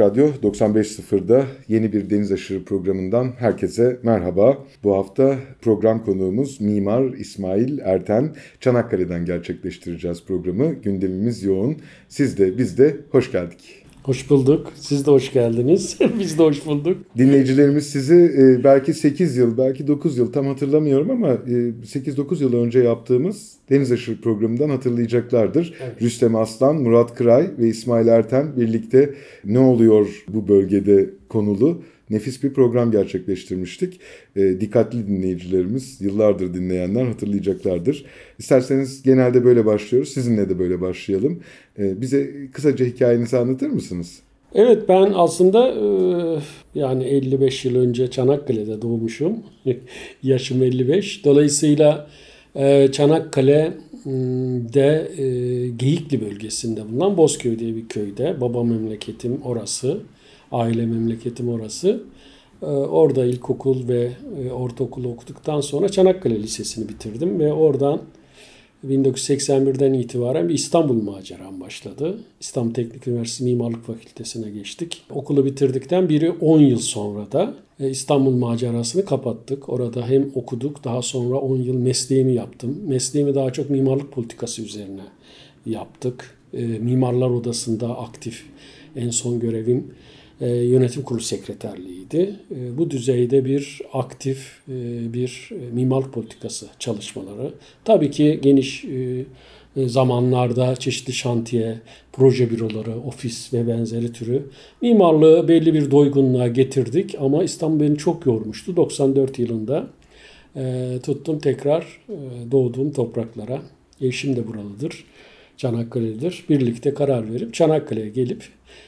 Radyo 95.0'da yeni bir Deniz Aşırı programından herkese merhaba. Bu hafta program konuğumuz Mimar İsmail Erten. Çanakkale'den gerçekleştireceğiz programı. Gündemimiz yoğun. Siz de biz de hoş geldik. Hoş bulduk. Siz de hoş geldiniz. Biz de hoş bulduk. Dinleyicilerimiz sizi e, belki 8 yıl, belki 9 yıl tam hatırlamıyorum ama 8-9 e, yıl önce yaptığımız Deniz Aşırı programından hatırlayacaklardır. Evet. Rüstem Aslan, Murat Kıray ve İsmail Erten birlikte ne oluyor bu bölgede konulu nefis bir program gerçekleştirmiştik. E, dikkatli dinleyicilerimiz, yıllardır dinleyenler hatırlayacaklardır. İsterseniz genelde böyle başlıyoruz. Sizinle de böyle başlayalım. E, bize kısaca hikayenizi anlatır mısınız? Evet ben aslında e, yani 55 yıl önce Çanakkale'de doğmuşum. Yaşım 55. Dolayısıyla e, Çanakkale'de e, Geyikli bölgesinde bulunan Bozköy diye bir köyde. Baba memleketim orası. Aile memleketim orası. Ee, orada ilkokul ve e, ortaokul okuduktan sonra Çanakkale Lisesi'ni bitirdim ve oradan 1981'den itibaren bir İstanbul maceram başladı. İstanbul Teknik Üniversitesi Mimarlık Fakültesine geçtik. Okulu bitirdikten biri 10 yıl sonra da e, İstanbul macerasını kapattık. Orada hem okuduk daha sonra 10 yıl mesleğimi yaptım. Mesleğimi daha çok mimarlık politikası üzerine yaptık. E, Mimarlar Odası'nda aktif en son görevim e, yönetim kurulu sekreterliğiydi. E, bu düzeyde bir aktif e, bir mimarlık politikası çalışmaları. Tabii ki geniş zamanlarda çeşitli şantiye, proje büroları, ofis ve benzeri türü mimarlığı belli bir doygunluğa getirdik ama İstanbul beni çok yormuştu. 94 yılında tuttum tekrar doğduğum topraklara. Eşim de buralıdır. Çanakkale'dir. Birlikte karar verip Çanakkale'ye gelip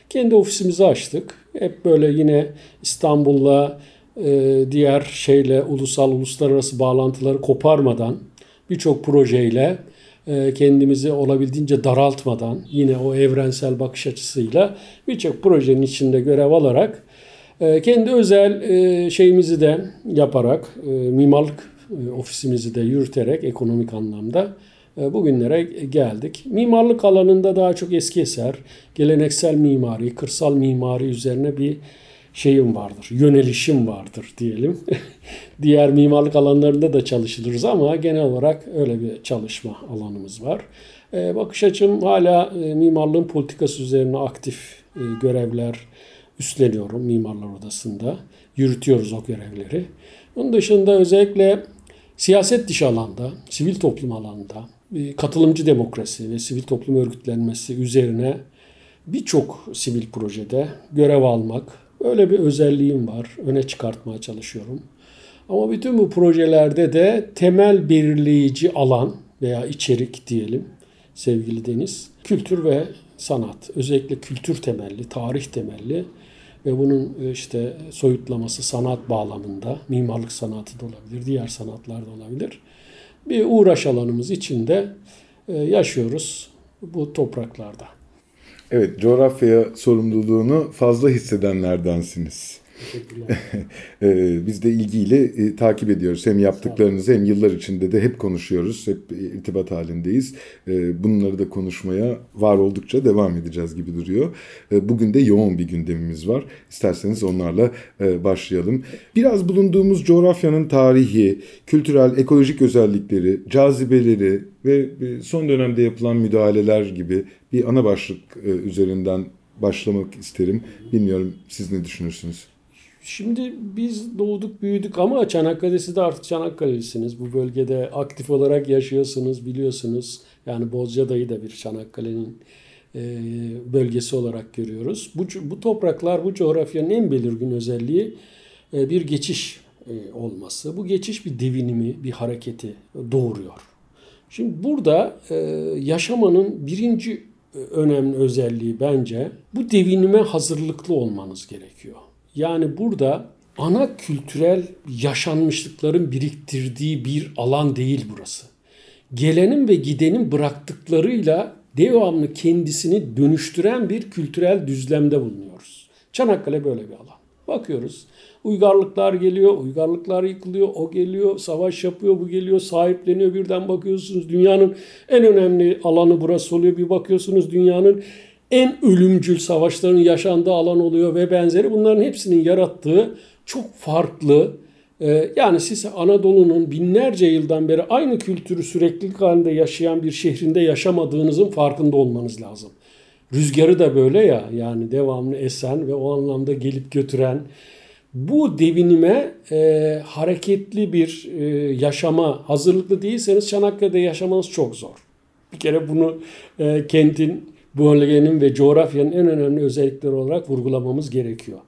kendi ofisimizi açtık. Hep böyle yine İstanbul'la e, diğer şeyle ulusal uluslararası bağlantıları koparmadan birçok projeyle e, kendimizi olabildiğince daraltmadan yine o evrensel bakış açısıyla birçok projenin içinde görev alarak e, kendi özel şeyimizi de yaparak mimarlık ofisimizi de yürüterek ekonomik anlamda bugünlere geldik. Mimarlık alanında daha çok eski eser, geleneksel mimari, kırsal mimari üzerine bir şeyim vardır, yönelişim vardır diyelim. Diğer mimarlık alanlarında da çalışılırız ama genel olarak öyle bir çalışma alanımız var. E, bakış açım hala e, mimarlığın politikası üzerine aktif görevler üstleniyorum Mimarlar Odası'nda. Yürütüyoruz o görevleri. Bunun dışında özellikle siyaset dışı alanda, sivil toplum alanda, katılımcı demokrasi ve sivil toplum örgütlenmesi üzerine birçok sivil projede görev almak, öyle bir özelliğim var. Öne çıkartmaya çalışıyorum. Ama bütün bu projelerde de temel belirleyici alan veya içerik diyelim sevgili Deniz, kültür ve sanat. Özellikle kültür temelli, tarih temelli ve bunun e, işte soyutlaması sanat bağlamında, mimarlık sanatı da olabilir, diğer sanatlar da olabilir bir uğraş alanımız içinde e, yaşıyoruz bu topraklarda. Evet, coğrafya sorumluluğunu fazla hissedenlerdensiniz. Ee, biz de ilgiyle e, takip ediyoruz. Hem yaptıklarınızı hem yıllar içinde de hep konuşuyoruz. Hep irtibat halindeyiz. E, bunları da konuşmaya var oldukça devam edeceğiz gibi duruyor. E, bugün de yoğun bir gündemimiz var. İsterseniz onlarla e, başlayalım. Biraz bulunduğumuz coğrafyanın tarihi, kültürel, ekolojik özellikleri, cazibeleri ve e, son dönemde yapılan müdahaleler gibi bir ana başlık e, üzerinden başlamak isterim. Bilmiyorum siz ne düşünürsünüz? Şimdi biz doğduk büyüdük ama Çanakkale'si de artık Çanakkale'lisiniz. Bu bölgede aktif olarak yaşıyorsunuz biliyorsunuz. Yani Bozcaada'yı da bir Çanakkale'nin e, bölgesi olarak görüyoruz. Bu, bu topraklar bu coğrafyanın en belirgin özelliği e, bir geçiş e, olması. Bu geçiş bir devinimi, bir hareketi doğuruyor. Şimdi burada yaşamanın birinci önemli özelliği bence bu devinime hazırlıklı olmanız gerekiyor. Yani burada ana kültürel yaşanmışlıkların biriktirdiği bir alan değil burası. Gelenin ve gidenin bıraktıklarıyla devamlı kendisini dönüştüren bir kültürel düzlemde bulunuyoruz. Çanakkale böyle bir alan. Bakıyoruz uygarlıklar geliyor, uygarlıklar yıkılıyor, o geliyor, savaş yapıyor, bu geliyor, sahipleniyor. Birden bakıyorsunuz dünyanın en önemli alanı burası oluyor. Bir bakıyorsunuz dünyanın en ölümcül savaşların yaşandığı alan oluyor ve benzeri. Bunların hepsinin yarattığı çok farklı e, yani siz Anadolu'nun binlerce yıldan beri aynı kültürü süreklilik halinde yaşayan bir şehrinde yaşamadığınızın farkında olmanız lazım. Rüzgarı da böyle ya yani devamlı esen ve o anlamda gelip götüren bu devinime e, hareketli bir e, yaşama hazırlıklı değilseniz Çanakkale'de yaşamanız çok zor. Bir kere bunu e, kentin, bölgenin ve coğrafyanın en önemli özellikleri olarak vurgulamamız gerekiyor.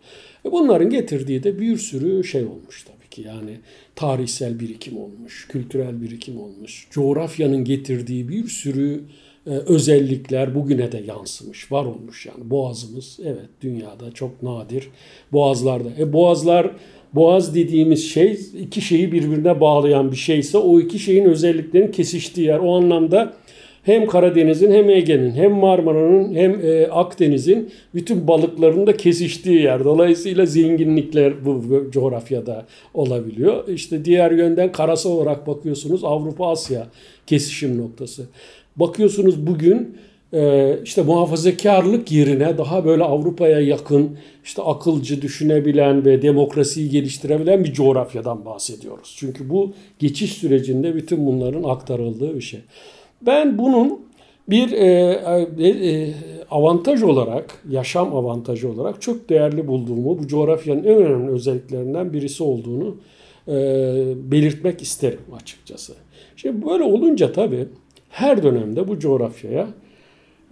E, bunların getirdiği de bir sürü şey olmuş tabii ki. Yani tarihsel birikim olmuş, kültürel birikim olmuş, coğrafyanın getirdiği bir sürü e, özellikler bugüne de yansımış, var olmuş yani. Boğazımız evet dünyada çok nadir boğazlarda. E boğazlar Boğaz dediğimiz şey iki şeyi birbirine bağlayan bir şeyse o iki şeyin özelliklerinin kesiştiği yer. O anlamda hem Karadeniz'in hem Ege'nin hem Marmara'nın hem e, Akdeniz'in bütün balıkların da kesiştiği yer. Dolayısıyla zenginlikler bu, bu coğrafyada olabiliyor. İşte diğer yönden karasal olarak bakıyorsunuz Avrupa Asya kesişim noktası. Bakıyorsunuz bugün e, işte muhafazakarlık yerine daha böyle Avrupa'ya yakın, işte akılcı düşünebilen ve demokrasiyi geliştirebilen bir coğrafyadan bahsediyoruz. Çünkü bu geçiş sürecinde bütün bunların aktarıldığı bir şey. Ben bunun bir e, e, e, avantaj olarak, yaşam avantajı olarak çok değerli bulduğumu, bu coğrafyanın en önemli özelliklerinden birisi olduğunu e, belirtmek isterim açıkçası. Şimdi böyle olunca tabii her dönemde bu coğrafyaya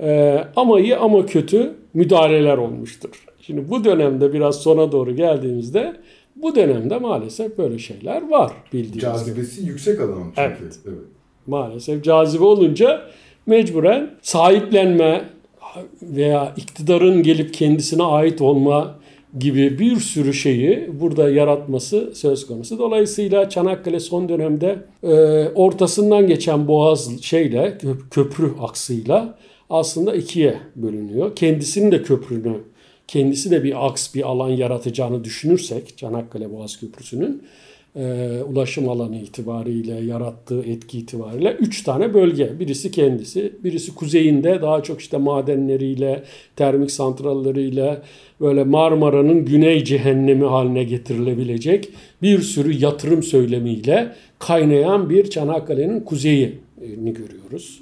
e, ama iyi ama kötü müdahaleler olmuştur. Şimdi bu dönemde biraz sona doğru geldiğimizde bu dönemde maalesef böyle şeyler var bildiğiniz Cazibesi gibi. yüksek alan çünkü. Evet. evet. Maalesef cazibe olunca mecburen sahiplenme veya iktidarın gelip kendisine ait olma gibi bir sürü şeyi burada yaratması söz konusu. Dolayısıyla Çanakkale son dönemde e, ortasından geçen boğaz şeyle köprü aksıyla aslında ikiye bölünüyor. Kendisinin de köprünü kendisi de bir aks bir alan yaratacağını düşünürsek Çanakkale Boğaz Köprüsü'nün e, ulaşım alanı itibariyle yarattığı etki itibariyle üç tane bölge. Birisi kendisi, birisi kuzeyinde daha çok işte madenleriyle, termik santralleriyle böyle Marmara'nın güney cehennemi haline getirilebilecek bir sürü yatırım söylemiyle kaynayan bir Çanakkale'nin kuzeyini görüyoruz.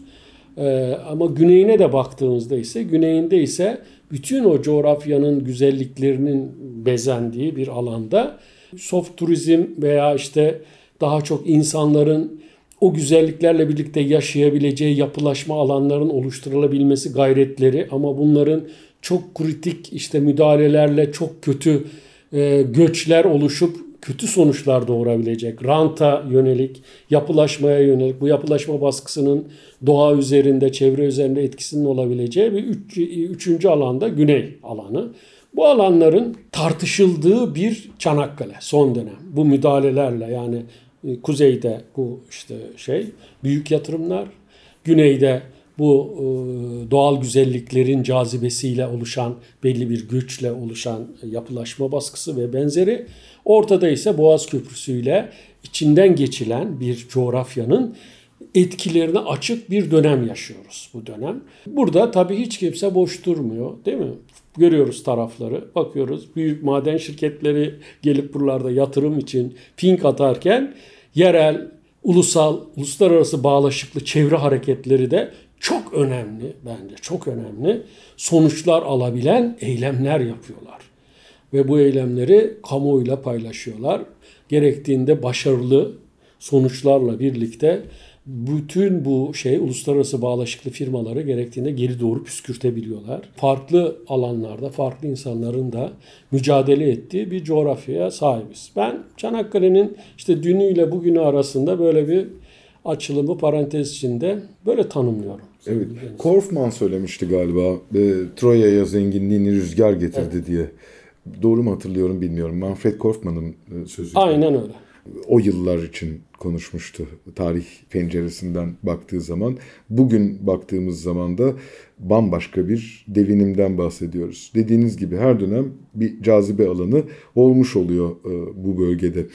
Ee, ama güneyine de baktığımızda ise güneyinde ise bütün o coğrafyanın güzelliklerinin bezendiği bir alanda soft turizm veya işte daha çok insanların o güzelliklerle birlikte yaşayabileceği yapılaşma alanların oluşturulabilmesi gayretleri ama bunların çok kritik işte müdahalelerle çok kötü e, göçler oluşup kötü sonuçlar doğurabilecek, ranta yönelik, yapılaşmaya yönelik, bu yapılaşma baskısının doğa üzerinde, çevre üzerinde etkisinin olabileceği bir üç, üçüncü alanda güney alanı. Bu alanların tartışıldığı bir Çanakkale son dönem. Bu müdahalelerle yani e, kuzeyde bu işte şey büyük yatırımlar, güneyde bu e, doğal güzelliklerin cazibesiyle oluşan belli bir güçle oluşan yapılaşma baskısı ve benzeri. Ortada ise Boğaz Köprüsü ile içinden geçilen bir coğrafyanın etkilerine açık bir dönem yaşıyoruz bu dönem. Burada tabii hiç kimse boş durmuyor değil mi? Görüyoruz tarafları, bakıyoruz büyük maden şirketleri gelip buralarda yatırım için pink atarken yerel, ulusal, uluslararası bağlaşıklı çevre hareketleri de çok önemli bence çok önemli sonuçlar alabilen eylemler yapıyorlar. Ve bu eylemleri kamuoyuyla paylaşıyorlar. Gerektiğinde başarılı sonuçlarla birlikte bütün bu şey uluslararası bağlaşıklı firmaları gerektiğinde geri doğru püskürtebiliyorlar. Farklı alanlarda farklı insanların da mücadele ettiği bir coğrafyaya sahibiz. Ben Çanakkale'nin işte dünüyle bugünü arasında böyle bir açılımı parantez içinde böyle tanımlıyorum. Evet. Korfman söylemişti galiba. E, Troya'ya zenginliğini rüzgar getirdi diye. Doğru mu hatırlıyorum bilmiyorum. Manfred Korfman'ın e, sözü. Aynen öyle. O yıllar için konuşmuştu tarih penceresinden baktığı zaman. Bugün baktığımız zaman da bambaşka bir devinimden bahsediyoruz. Dediğiniz gibi her dönem bir cazibe alanı olmuş oluyor e, bu bölgede.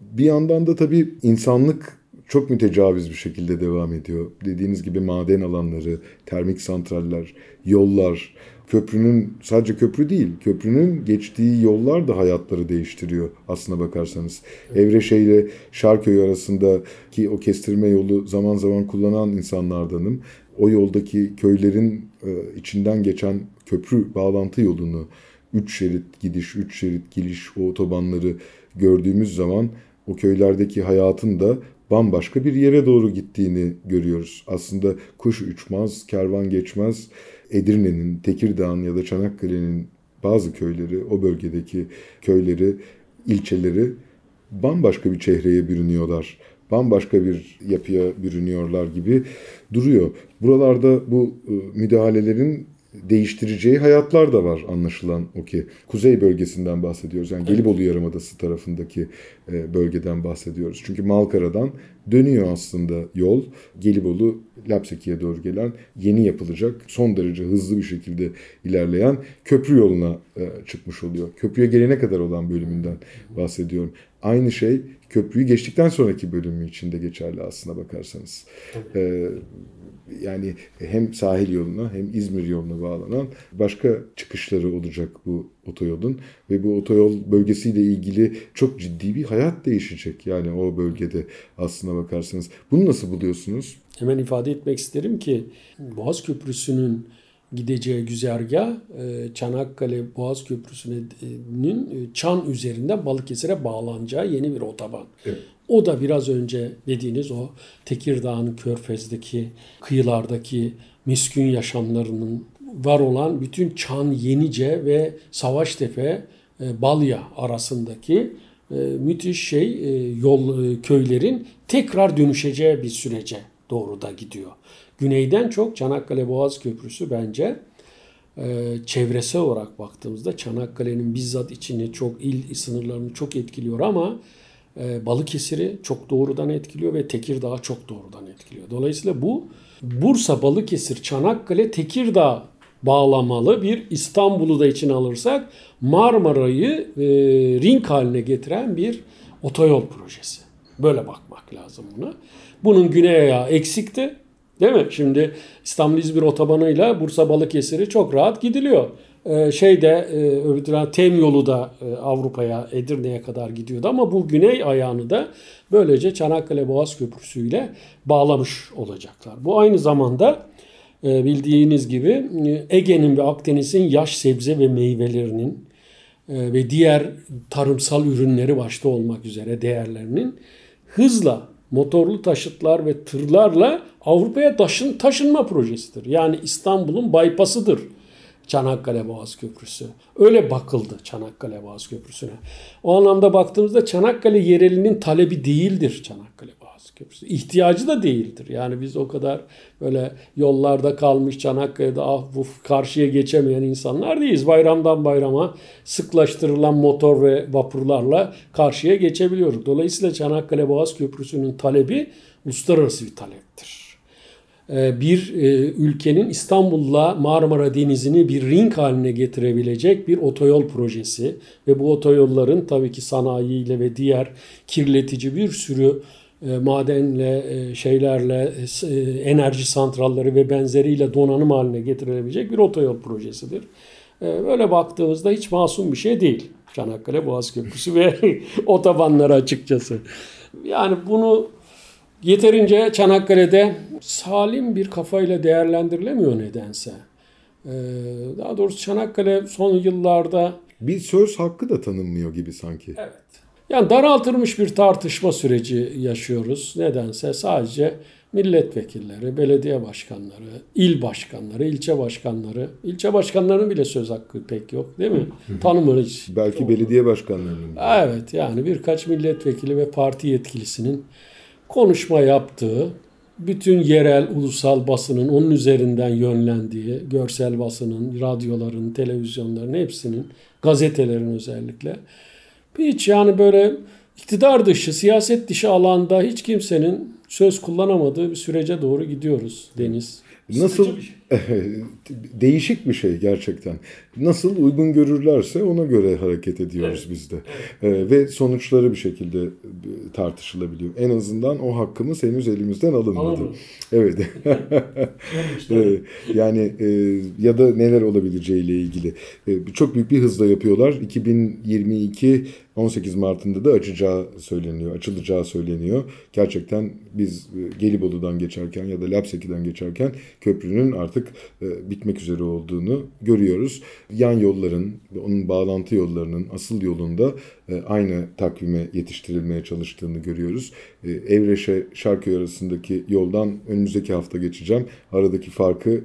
Bir yandan da tabii insanlık çok mütecaviz bir şekilde devam ediyor. Dediğiniz gibi maden alanları, termik santraller, yollar, köprünün sadece köprü değil, köprünün geçtiği yollar da hayatları değiştiriyor aslına bakarsanız. Evreşe ile Şarköy arasındaki o kestirme yolu zaman zaman kullanan insanlardanım. O yoldaki köylerin e, içinden geçen köprü bağlantı yolunu, 3 şerit gidiş, 3 şerit geliş o otobanları gördüğümüz zaman o köylerdeki hayatın da bambaşka bir yere doğru gittiğini görüyoruz. Aslında kuş uçmaz, kervan geçmez. Edirne'nin, Tekirdağ'ın ya da Çanakkale'nin bazı köyleri, o bölgedeki köyleri, ilçeleri bambaşka bir çehreye bürünüyorlar. Bambaşka bir yapıya bürünüyorlar gibi duruyor. Buralarda bu e, müdahalelerin değiştireceği hayatlar da var anlaşılan o ki. Kuzey bölgesinden bahsediyoruz. Yani Gelibolu Yarımadası tarafındaki e, bölgeden bahsediyoruz. Çünkü Malkara'dan dönüyor aslında yol. Gelibolu, Lapseki'ye doğru gelen yeni yapılacak, son derece hızlı bir şekilde ilerleyen köprü yoluna e, çıkmış oluyor. Köprüye gelene kadar olan bölümünden bahsediyorum. Aynı şey köprüyü geçtikten sonraki bölümü için de geçerli aslına bakarsanız. E, yani hem sahil yoluna hem İzmir yoluna bağlanan başka çıkışları olacak bu otoyolun ve bu otoyol bölgesiyle ilgili çok ciddi bir hayat değişecek yani o bölgede aslına bakarsanız. Bunu nasıl buluyorsunuz? Hemen ifade etmek isterim ki Boğaz Köprüsü'nün gideceği güzergah e, Çanakkale Boğaz Köprüsü'nün e, Çan üzerinde Balıkesir'e bağlanacağı yeni bir otoban. Evet. O da biraz önce dediğiniz o Tekirdağ'ın körfezdeki kıyılardaki miskün yaşamlarının var olan bütün Çan, Yenice ve Savaştepe, e, Balya arasındaki müthiş şey yol köylerin tekrar dönüşeceği bir sürece doğru da gidiyor. Güneyden çok Çanakkale Boğaz Köprüsü bence e, çevresel olarak baktığımızda Çanakkale'nin bizzat içini çok il sınırlarını çok etkiliyor ama e, Balıkesir'i çok doğrudan etkiliyor ve Tekirdağ'ı çok doğrudan etkiliyor. Dolayısıyla bu Bursa, Balıkesir, Çanakkale, Tekirdağ bağlamalı bir İstanbul'u da içine alırsak Marmara'yı e, ring haline getiren bir otoyol projesi. Böyle bakmak lazım buna. Bunun güney ayağı eksikti. Değil mi? Şimdi İstanbul-İzmir otobanıyla Bursa Balıkesir'i çok rahat gidiliyor. Ee, şeyde e, öbür taraf Tem yolu da e, Avrupa'ya Edirne'ye kadar gidiyordu ama bu güney ayağını da böylece Çanakkale Boğaz Köprüsü ile bağlamış olacaklar. Bu aynı zamanda e, bildiğiniz gibi e, Ege'nin ve Akdeniz'in yaş sebze ve meyvelerinin e, ve diğer tarımsal ürünleri başta olmak üzere değerlerinin hızla motorlu taşıtlar ve tırlarla Avrupa'ya taşın, taşınma projesidir. Yani İstanbul'un bypassıdır Çanakkale Boğaz Köprüsü. Öyle bakıldı Çanakkale Boğaz Köprüsü'ne. O anlamda baktığımızda Çanakkale yerelinin talebi değildir Çanakkale Köprüsü. İhtiyacı da değildir. Yani biz o kadar böyle yollarda kalmış Çanakkale'de ah bu karşıya geçemeyen insanlar değiliz. Bayramdan bayrama sıklaştırılan motor ve vapurlarla karşıya geçebiliyoruz. Dolayısıyla Çanakkale Boğaz Köprüsü'nün talebi uluslararası bir taleptir bir ülkenin İstanbul'la Marmara Denizi'ni bir ring haline getirebilecek bir otoyol projesi ve bu otoyolların tabii ki sanayiyle ve diğer kirletici bir sürü madenle, şeylerle, enerji santralleri ve benzeriyle donanım haline getirilebilecek bir otoyol projesidir. Böyle baktığımızda hiç masum bir şey değil. Çanakkale Boğaz Köprüsü ve otobanları açıkçası. Yani bunu yeterince Çanakkale'de salim bir kafayla değerlendirilemiyor nedense. Daha doğrusu Çanakkale son yıllarda Bir söz hakkı da tanınmıyor gibi sanki. evet. Yani daraltılmış bir tartışma süreci yaşıyoruz. Nedense sadece milletvekilleri, belediye başkanları, il başkanları, ilçe başkanları, ilçe başkanlarının bile söz hakkı pek yok değil mi? Tanımıyor hiç. Belki belediye başkanlarının. Evet yani birkaç milletvekili ve parti yetkilisinin konuşma yaptığı bütün yerel, ulusal basının onun üzerinden yönlendiği, görsel basının, radyoların, televizyonların hepsinin, gazetelerin özellikle. Hiç yani böyle iktidar dışı, siyaset dışı alanda hiç kimsenin söz kullanamadığı bir sürece doğru gidiyoruz Deniz. Nasıl değişik bir şey gerçekten. Nasıl uygun görürlerse ona göre hareket ediyoruz evet. biz de. Ee, ve sonuçları bir şekilde e, tartışılabiliyor. En azından o hakkımız henüz elimizden alınmadı. Evet. Ee, yani e, ya da neler olabileceğiyle ilgili. E, çok büyük bir hızla yapıyorlar. 2022 18 Mart'ında da açacağı söyleniyor, açılacağı söyleniyor. Gerçekten biz e, Gelibolu'dan geçerken ya da Lapseki'den geçerken köprünün artık e, bitmek üzere olduğunu görüyoruz. Yan yolların, onun bağlantı yollarının asıl yolunda e, aynı takvime yetiştirilmeye çalıştığını görüyoruz. Evreşe Şarköy arasındaki yoldan önümüzdeki hafta geçeceğim. Aradaki farkı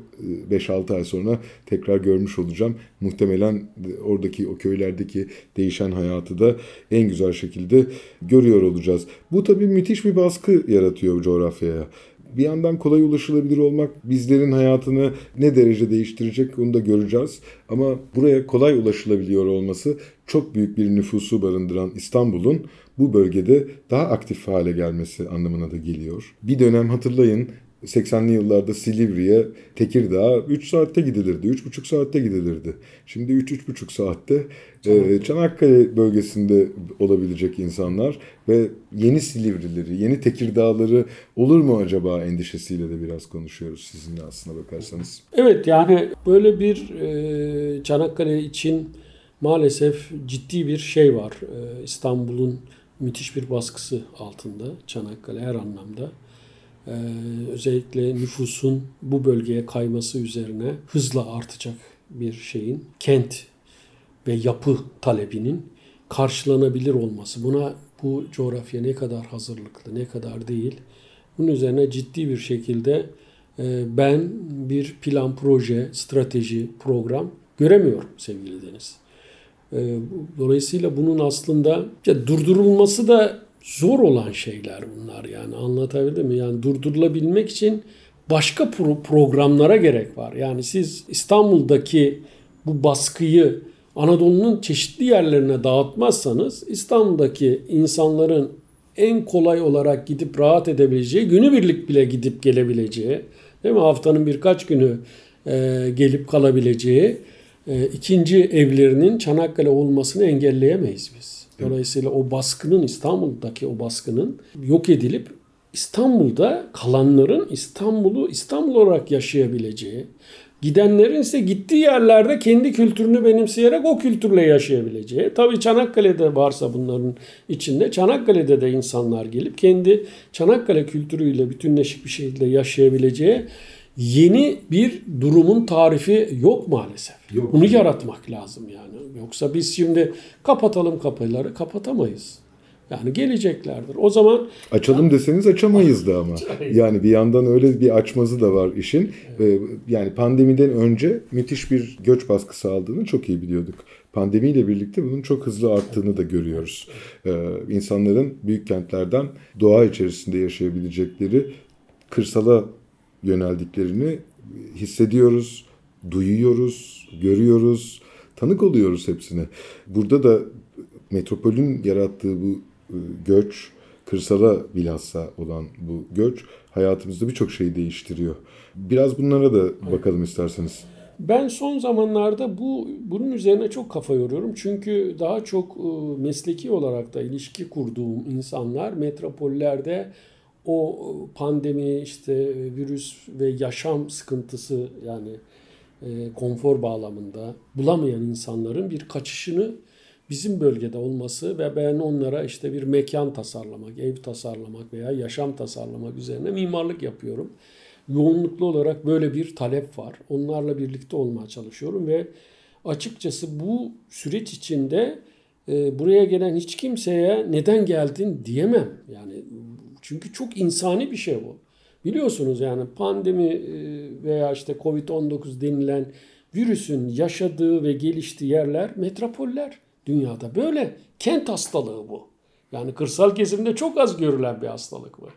5-6 ay sonra tekrar görmüş olacağım. Muhtemelen oradaki o köylerdeki değişen hayatı da en güzel şekilde görüyor olacağız. Bu tabii müthiş bir baskı yaratıyor coğrafyaya. Bir yandan kolay ulaşılabilir olmak bizlerin hayatını ne derece değiştirecek onu da göreceğiz. Ama buraya kolay ulaşılabiliyor olması çok büyük bir nüfusu barındıran İstanbul'un bu bölgede daha aktif hale gelmesi anlamına da geliyor. Bir dönem hatırlayın 80'li yıllarda Silivri'ye, Tekirdağ'a 3 saatte gidilirdi, 3,5 saatte gidilirdi. Şimdi 3-3,5 saatte e, Çanakkale bölgesinde olabilecek insanlar ve yeni Silivrileri, yeni Tekirdağları olur mu acaba endişesiyle de biraz konuşuyoruz sizinle aslına bakarsanız. Evet yani böyle bir e, Çanakkale için maalesef ciddi bir şey var. E, İstanbul'un müthiş bir baskısı altında Çanakkale her anlamda. Ee, özellikle nüfusun bu bölgeye kayması üzerine hızla artacak bir şeyin kent ve yapı talebinin karşılanabilir olması. Buna bu coğrafya ne kadar hazırlıklı, ne kadar değil. Bunun üzerine ciddi bir şekilde e, ben bir plan, proje, strateji, program göremiyorum sevgili Deniz. E, dolayısıyla bunun aslında durdurulması da zor olan şeyler bunlar yani anlatabildim mi? Yani durdurulabilmek için başka pro- programlara gerek var. Yani siz İstanbul'daki bu baskıyı Anadolu'nun çeşitli yerlerine dağıtmazsanız İstanbul'daki insanların en kolay olarak gidip rahat edebileceği, günübirlik bile gidip gelebileceği, değil mi? Haftanın birkaç günü e, gelip kalabileceği e, ikinci evlerinin Çanakkale olmasını engelleyemeyiz biz. Dolayısıyla o baskının İstanbul'daki o baskının yok edilip İstanbul'da kalanların İstanbul'u İstanbul olarak yaşayabileceği, gidenlerin ise gittiği yerlerde kendi kültürünü benimseyerek o kültürle yaşayabileceği. Tabii Çanakkale'de varsa bunların içinde Çanakkale'de de insanlar gelip kendi Çanakkale kültürüyle bütünleşik bir şekilde yaşayabileceği yeni bir durumun tarifi yok maalesef. Yok. Bunu yaratmak lazım yani. Yoksa biz şimdi kapatalım kapıları kapatamayız. Yani geleceklerdir. O zaman açalım deseniz açamayız da ama. Yani bir yandan öyle bir açmazı da var işin. Evet. Yani pandemiden önce müthiş bir göç baskısı aldığını çok iyi biliyorduk. Pandemiyle birlikte bunun çok hızlı arttığını da görüyoruz. Ee, insanların büyük kentlerden doğa içerisinde yaşayabilecekleri kırsala yöneldiklerini hissediyoruz, duyuyoruz, görüyoruz, tanık oluyoruz hepsine. Burada da metropolün yarattığı bu e, göç, kırsala bilhassa olan bu göç hayatımızda birçok şeyi değiştiriyor. Biraz bunlara da bakalım isterseniz. Ben son zamanlarda bu bunun üzerine çok kafa yoruyorum. Çünkü daha çok e, mesleki olarak da ilişki kurduğum insanlar metropollerde o pandemi işte virüs ve yaşam sıkıntısı yani e, konfor bağlamında bulamayan insanların bir kaçışını bizim bölgede olması ve ben onlara işte bir mekan tasarlamak, ev tasarlamak veya yaşam tasarlamak üzerine mimarlık yapıyorum. Yoğunluklu olarak böyle bir talep var. Onlarla birlikte olmaya çalışıyorum ve açıkçası bu süreç içinde e, buraya gelen hiç kimseye neden geldin diyemem. Yani çünkü çok insani bir şey bu. Biliyorsunuz yani pandemi e, veya işte Covid-19 denilen virüsün yaşadığı ve geliştiği yerler metropoller dünyada. Böyle kent hastalığı bu. Yani kırsal kesimde çok az görülen bir hastalık bu.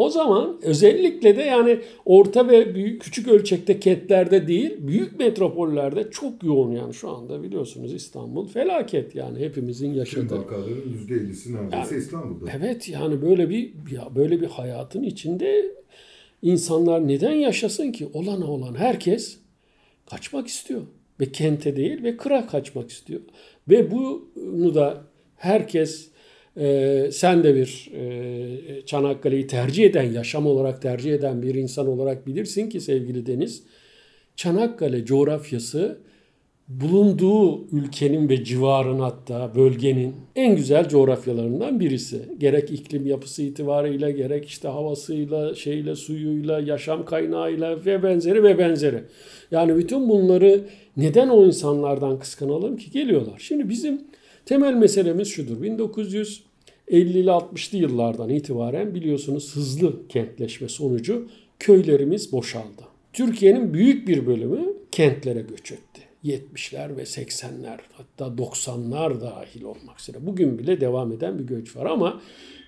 O zaman özellikle de yani orta ve büyük küçük ölçekte kentlerde değil, büyük metropollerde çok yoğun yani şu anda biliyorsunuz İstanbul felaket yani hepimizin yaşadığı. vakaların %50'si neredeyse İstanbul'da. Evet yani böyle bir ya böyle bir hayatın içinde insanlar neden yaşasın ki? Olana olan herkes kaçmak istiyor. Ve kente değil ve kıra kaçmak istiyor. Ve bunu da herkes e, sen de bir e, Çanakkale'yi tercih eden, yaşam olarak tercih eden bir insan olarak bilirsin ki sevgili Deniz. Çanakkale coğrafyası bulunduğu ülkenin ve civarın hatta bölgenin en güzel coğrafyalarından birisi. Gerek iklim yapısı itibarıyla gerek işte havasıyla, şeyle, suyuyla, yaşam kaynağıyla ve benzeri ve benzeri. Yani bütün bunları neden o insanlardan kıskanalım ki geliyorlar. Şimdi bizim temel meselemiz şudur. 1950'li 60'lı yıllardan itibaren biliyorsunuz hızlı kentleşme sonucu köylerimiz boşaldı. Türkiye'nin büyük bir bölümü kentlere göç etti. 70'ler ve 80'ler hatta 90'lar dahil olmak üzere. Bugün bile devam eden bir göç var ama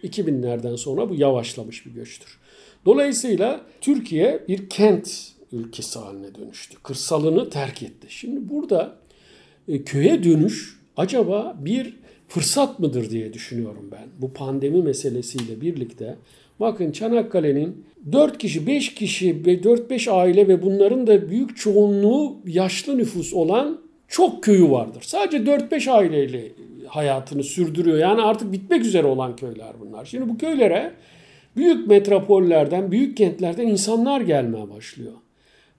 2000'lerden sonra bu yavaşlamış bir göçtür. Dolayısıyla Türkiye bir kent ülkesi haline dönüştü. Kırsalını terk etti. Şimdi burada e, köye dönüş acaba bir fırsat mıdır diye düşünüyorum ben. Bu pandemi meselesiyle birlikte bakın Çanakkale'nin 4 kişi, 5 kişi ve 4-5 aile ve bunların da büyük çoğunluğu yaşlı nüfus olan çok köyü vardır. Sadece 4-5 aileyle hayatını sürdürüyor. Yani artık bitmek üzere olan köyler bunlar. Şimdi bu köylere büyük metropollerden, büyük kentlerden insanlar gelmeye başlıyor.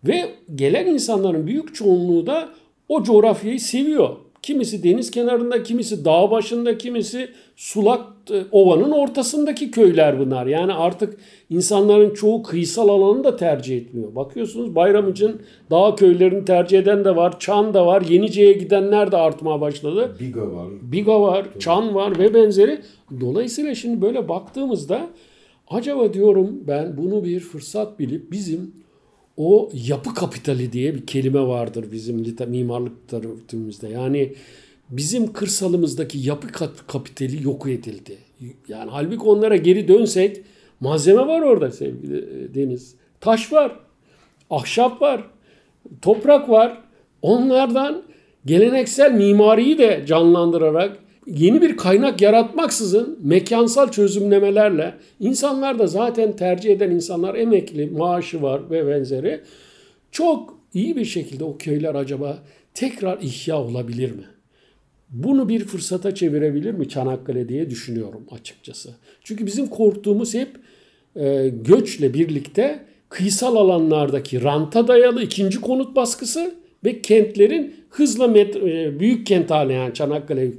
Ve gelen insanların büyük çoğunluğu da o coğrafyayı seviyor. Kimisi deniz kenarında, kimisi dağ başında, kimisi sulak e, ovanın ortasındaki köyler bunlar. Yani artık insanların çoğu kıyısal alanı da tercih etmiyor. Bakıyorsunuz Bayram için dağ köylerini tercih eden de var, Çan da var, Yenice'ye gidenler de artmaya başladı. Biga var. Biga var, Çan var ve benzeri. Dolayısıyla şimdi böyle baktığımızda acaba diyorum ben bunu bir fırsat bilip bizim o yapı kapitali diye bir kelime vardır bizim mimarlık tarafımızda. Yani bizim kırsalımızdaki yapı kapitali yok edildi. Yani halbuki onlara geri dönsek malzeme var orada sevgili e, Deniz. Taş var, ahşap var, toprak var. Onlardan geleneksel mimariyi de canlandırarak yeni bir kaynak yaratmaksızın mekansal çözümlemelerle insanlar da zaten tercih eden insanlar emekli, maaşı var ve benzeri çok iyi bir şekilde o köyler acaba tekrar ihya olabilir mi? Bunu bir fırsata çevirebilir mi Çanakkale diye düşünüyorum açıkçası. Çünkü bizim korktuğumuz hep e, göçle birlikte kıyısal alanlardaki ranta dayalı ikinci konut baskısı ve kentlerin hızla met- e, büyük kent haline yani Çanakkale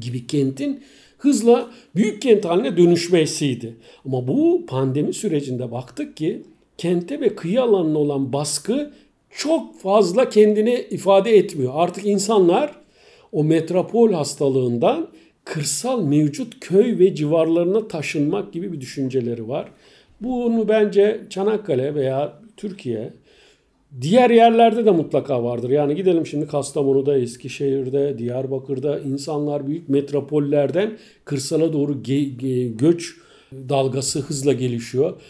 gibi kentin hızla büyük kent haline dönüşmesiydi. Ama bu pandemi sürecinde baktık ki kente ve kıyı alanına olan baskı çok fazla kendini ifade etmiyor. Artık insanlar o metropol hastalığından kırsal mevcut köy ve civarlarına taşınmak gibi bir düşünceleri var. Bunu bence Çanakkale veya Türkiye Diğer yerlerde de mutlaka vardır. Yani gidelim şimdi Kastamonu'da, Eskişehir'de, Diyarbakır'da insanlar büyük metropollerden kırsala doğru ge- ge- göç dalgası hızla gelişiyor.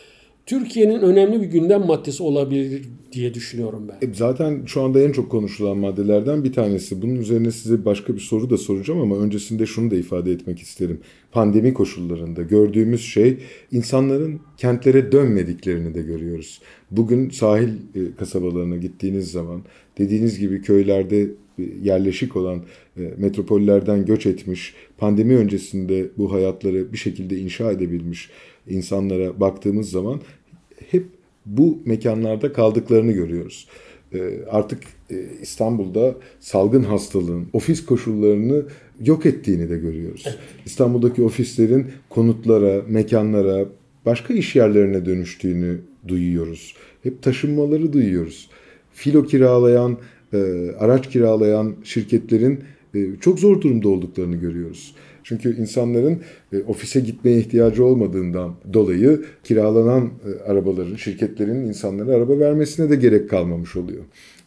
Türkiye'nin önemli bir gündem maddesi olabilir diye düşünüyorum ben. E, zaten şu anda en çok konuşulan maddelerden bir tanesi. Bunun üzerine size başka bir soru da soracağım ama öncesinde şunu da ifade etmek isterim. Pandemi koşullarında gördüğümüz şey insanların kentlere dönmediklerini de görüyoruz. Bugün sahil e, kasabalarına gittiğiniz zaman dediğiniz gibi köylerde e, yerleşik olan metropollerden göç etmiş, pandemi öncesinde bu hayatları bir şekilde inşa edebilmiş insanlara baktığımız zaman hep bu mekanlarda kaldıklarını görüyoruz. Artık İstanbul'da salgın hastalığın ofis koşullarını yok ettiğini de görüyoruz. İstanbul'daki ofislerin konutlara, mekanlara, başka iş yerlerine dönüştüğünü duyuyoruz. Hep taşınmaları duyuyoruz. Filo kiralayan, araç kiralayan şirketlerin çok zor durumda olduklarını görüyoruz. Çünkü insanların e, ofise gitmeye ihtiyacı olmadığından dolayı kiralanan e, arabaların, şirketlerin insanlara araba vermesine de gerek kalmamış oluyor.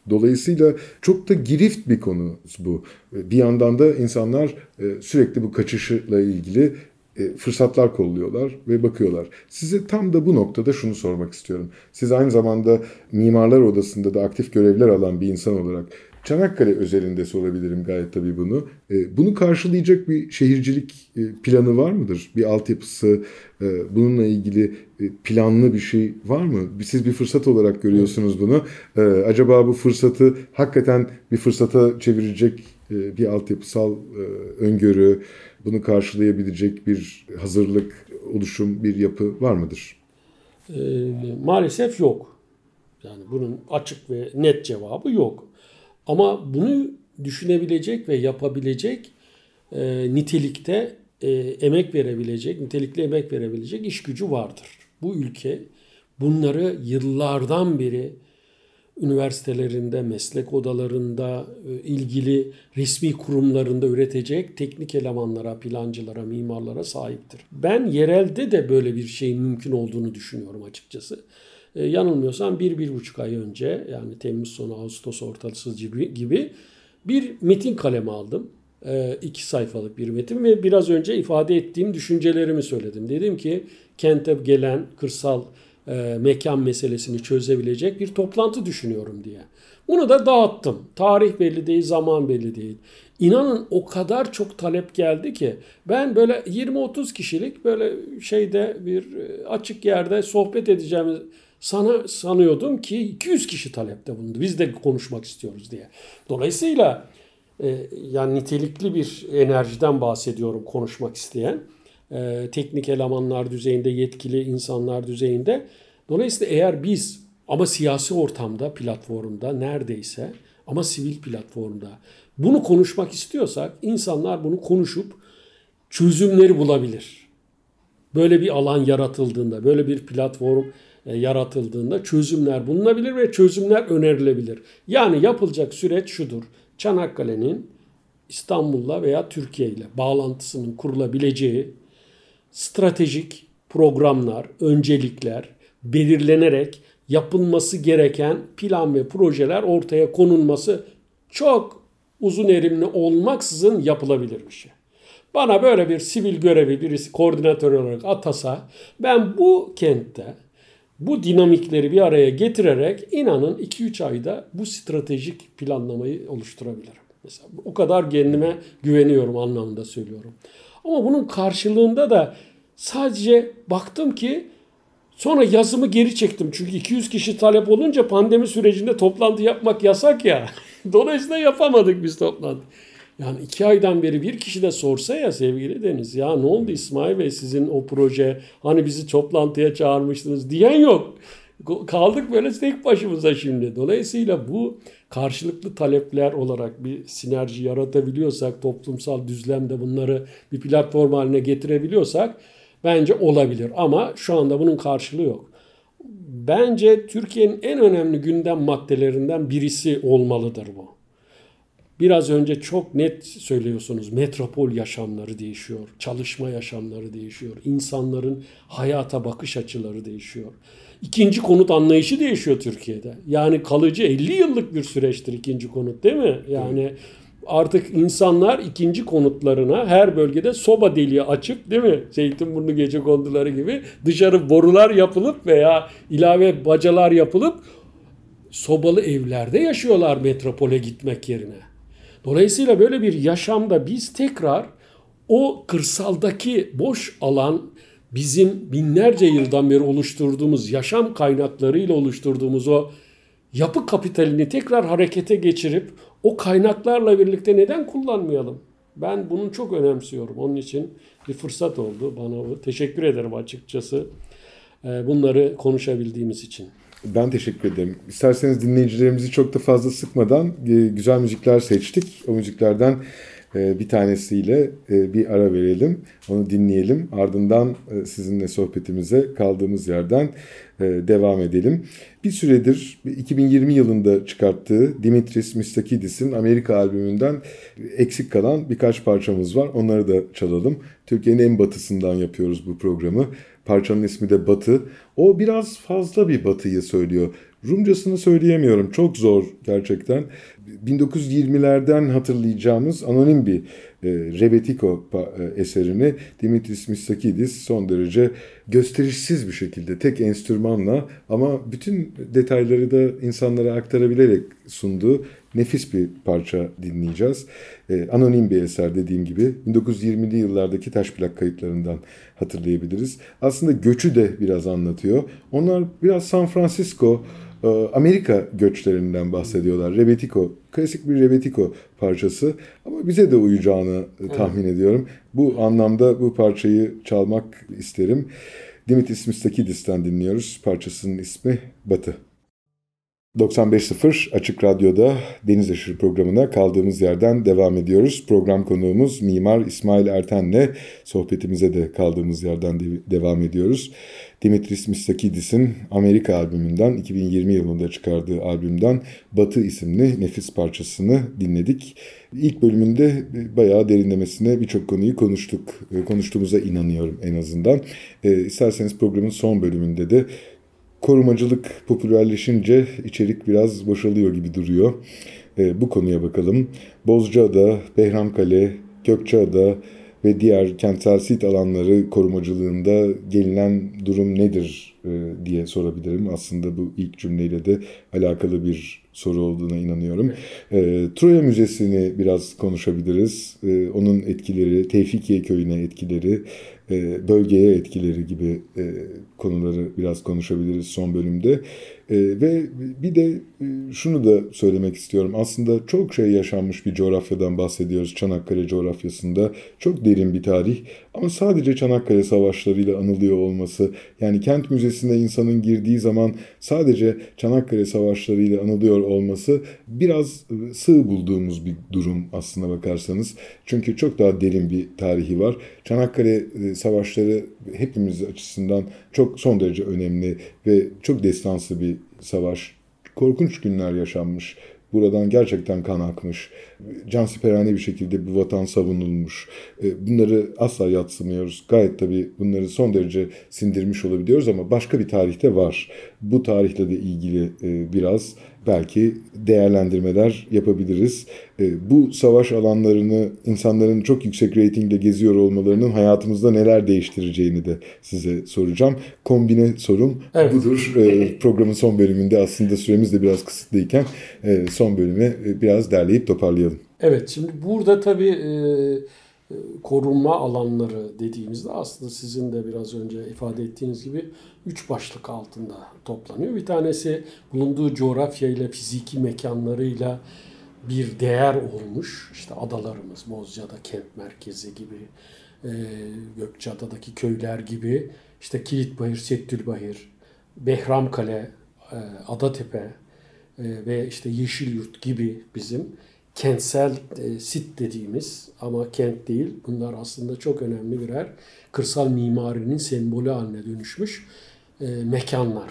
Dolayısıyla çok da girift bir konu bu. E, bir yandan da insanlar e, sürekli bu kaçışla ilgili e, fırsatlar kolluyorlar ve bakıyorlar. Size tam da bu noktada şunu sormak istiyorum. Siz aynı zamanda Mimarlar Odası'nda da aktif görevler alan bir insan olarak Çanakkale özelinde sorabilirim gayet tabii bunu. E, bunu karşılayacak bir şehircilik e, planı var mıdır? Bir altyapısı, e, bununla ilgili planlı bir şey var mı? Siz bir fırsat olarak görüyorsunuz bunu. Acaba bu fırsatı hakikaten bir fırsata çevirecek bir altyapısal öngörü, bunu karşılayabilecek bir hazırlık, oluşum, bir yapı var mıdır? Maalesef yok. Yani bunun açık ve net cevabı yok. Ama bunu düşünebilecek ve yapabilecek e, nitelikte e, emek verebilecek, nitelikli emek verebilecek iş gücü vardır. Bu ülke bunları yıllardan beri üniversitelerinde, meslek odalarında, e, ilgili resmi kurumlarında üretecek teknik elemanlara, plancılara, mimarlara sahiptir. Ben yerelde de böyle bir şeyin mümkün olduğunu düşünüyorum açıkçası. E, yanılmıyorsam bir, bir buçuk ay önce yani Temmuz sonu Ağustos ortası gibi, gibi bir metin kalemi aldım. E, iki sayfalık bir metin ve biraz önce ifade ettiğim düşüncelerimi söyledim. Dedim ki kente gelen kırsal e, mekan meselesini çözebilecek bir toplantı düşünüyorum diye. Bunu da dağıttım. Tarih belli değil, zaman belli değil. İnanın o kadar çok talep geldi ki ben böyle 20-30 kişilik böyle şeyde bir e, açık yerde sohbet edeceğimiz sana sanıyordum ki 200 kişi talepte bulundu. Biz de konuşmak istiyoruz diye. Dolayısıyla e, yani nitelikli bir enerjiden bahsediyorum konuşmak isteyen. E, teknik elemanlar düzeyinde, yetkili insanlar düzeyinde. Dolayısıyla eğer biz ama siyasi ortamda, platformda neredeyse ama sivil platformda bunu konuşmak istiyorsak insanlar bunu konuşup çözümleri bulabilir. Böyle bir alan yaratıldığında, böyle bir platform yaratıldığında çözümler bulunabilir ve çözümler önerilebilir. Yani yapılacak süreç şudur. Çanakkale'nin İstanbul'la veya Türkiye ile bağlantısının kurulabileceği stratejik programlar, öncelikler belirlenerek yapılması gereken plan ve projeler ortaya konulması çok uzun erimli olmaksızın yapılabilir bir şey. Bana böyle bir sivil görevi birisi koordinatör olarak atasa ben bu kentte bu dinamikleri bir araya getirerek inanın 2-3 ayda bu stratejik planlamayı oluşturabilirim. Mesela o kadar kendime güveniyorum anlamında söylüyorum. Ama bunun karşılığında da sadece baktım ki sonra yazımı geri çektim. Çünkü 200 kişi talep olunca pandemi sürecinde toplantı yapmak yasak ya. Dolayısıyla yapamadık biz toplantı. Yani iki aydan beri bir kişi de sorsa ya sevgili Deniz ya ne oldu İsmail Bey sizin o proje hani bizi toplantıya çağırmıştınız diyen yok. Kaldık böyle tek başımıza şimdi. Dolayısıyla bu karşılıklı talepler olarak bir sinerji yaratabiliyorsak, toplumsal düzlemde bunları bir platform haline getirebiliyorsak bence olabilir. Ama şu anda bunun karşılığı yok. Bence Türkiye'nin en önemli gündem maddelerinden birisi olmalıdır bu. Biraz önce çok net söylüyorsunuz. Metropol yaşamları değişiyor. Çalışma yaşamları değişiyor. insanların hayata bakış açıları değişiyor. İkinci konut anlayışı değişiyor Türkiye'de. Yani kalıcı 50 yıllık bir süreçtir ikinci konut değil mi? Yani artık insanlar ikinci konutlarına her bölgede soba deliği açıp değil mi? Zeytinburnu gece konduları gibi dışarı borular yapılıp veya ilave bacalar yapılıp sobalı evlerde yaşıyorlar metropole gitmek yerine. Dolayısıyla böyle bir yaşamda biz tekrar o kırsaldaki boş alan bizim binlerce yıldan beri oluşturduğumuz yaşam kaynaklarıyla oluşturduğumuz o yapı kapitalini tekrar harekete geçirip o kaynaklarla birlikte neden kullanmayalım? Ben bunu çok önemsiyorum. Onun için bir fırsat oldu bana. Teşekkür ederim açıkçası e, bunları konuşabildiğimiz için. Ben teşekkür ederim. İsterseniz dinleyicilerimizi çok da fazla sıkmadan e, güzel müzikler seçtik. O müziklerden e, bir tanesiyle e, bir ara verelim. Onu dinleyelim. Ardından sizinle sohbetimize kaldığımız yerden devam edelim. Bir süredir 2020 yılında çıkarttığı Dimitris Mistakidis'in Amerika albümünden eksik kalan birkaç parçamız var. Onları da çalalım. Türkiye'nin en batısından yapıyoruz bu programı. Parçanın ismi de Batı. O biraz fazla bir Batı'yı söylüyor. Rumcasını söyleyemiyorum. Çok zor gerçekten. 1920'lerden hatırlayacağımız anonim bir e, Rebetiko e, eserini Dimitris Mitsakidis son derece gösterişsiz bir şekilde tek enstrümanla ama bütün detayları da insanlara aktarabilerek sunduğu nefis bir parça dinleyeceğiz. E, anonim bir eser dediğim gibi 1920'li yıllardaki taş plak kayıtlarından hatırlayabiliriz. Aslında göçü de biraz anlatıyor. Onlar biraz San Francisco, e, Amerika göçlerinden bahsediyorlar. Rebetiko, klasik bir Rebetiko parçası ama bize de uyacağını evet. tahmin ediyorum. Bu anlamda bu parçayı çalmak isterim. Dimitris Mistakidis'ten dinliyoruz. Parçasının ismi Batı. 95.0 Açık Radyo'da Deniz Aşırı programına kaldığımız yerden devam ediyoruz. Program konuğumuz Mimar İsmail Erten'le sohbetimize de kaldığımız yerden de devam ediyoruz. Dimitris Mistakidis'in Amerika albümünden 2020 yılında çıkardığı albümden Batı isimli nefis parçasını dinledik. İlk bölümünde bayağı derinlemesine birçok konuyu konuştuk. Konuştuğumuza inanıyorum en azından. E, isterseniz programın son bölümünde de korumacılık popülerleşince içerik biraz boşalıyor gibi duruyor. E, bu konuya bakalım. Bozcaada, Behramkale, Gökçeada ve diğer kentsel sit alanları korumacılığında gelinen durum nedir e, diye sorabilirim. Aslında bu ilk cümleyle de alakalı bir soru olduğuna inanıyorum. E, Troya Müzesi'ni biraz konuşabiliriz. E, onun etkileri, Tevfikiye Köyü'ne etkileri, bölgeye etkileri gibi e, konuları biraz konuşabiliriz son bölümde. E, ve bir de şunu da söylemek istiyorum. Aslında çok şey yaşanmış bir coğrafyadan bahsediyoruz. Çanakkale coğrafyasında çok derin bir tarih. Ama sadece Çanakkale savaşlarıyla anılıyor olması, yani kent müzesine insanın girdiği zaman sadece Çanakkale savaşlarıyla anılıyor olması biraz sığ bulduğumuz bir durum aslına bakarsanız. Çünkü çok daha derin bir tarihi var. Çanakkale savaşları hepimiz açısından çok son derece önemli ve çok destansı bir savaş. Korkunç günler yaşanmış. Buradan gerçekten kan akmış. Cansiperane bir şekilde bu vatan savunulmuş. E, bunları asla yatsımıyoruz. Gayet tabii bunları son derece sindirmiş olabiliyoruz ama başka bir tarihte var. Bu tarihle de ilgili e, biraz belki değerlendirmeler yapabiliriz. E, bu savaş alanlarını insanların çok yüksek reytingle geziyor olmalarının hayatımızda neler değiştireceğini de size soracağım. Kombine sorum evet. budur. E, programın son bölümünde aslında süremiz de biraz kısıtlıyken e, son bölümü biraz derleyip toparlayalım. Evet şimdi burada tabii korunma alanları dediğimizde aslında sizin de biraz önce ifade ettiğiniz gibi üç başlık altında toplanıyor. Bir tanesi bulunduğu coğrafya ile fiziki mekanlarıyla bir değer olmuş. İşte adalarımız, Bozcaada kent merkezi gibi, e, Gökçeada'daki köyler gibi, işte Kilitbahir, Settülbahir, Behramkale, e, Adatepe e, ve işte Yeşilyurt gibi bizim kentsel e, sit dediğimiz ama kent değil bunlar aslında çok önemli birer kırsal mimarinin sembolü haline dönüşmüş e, mekanlar.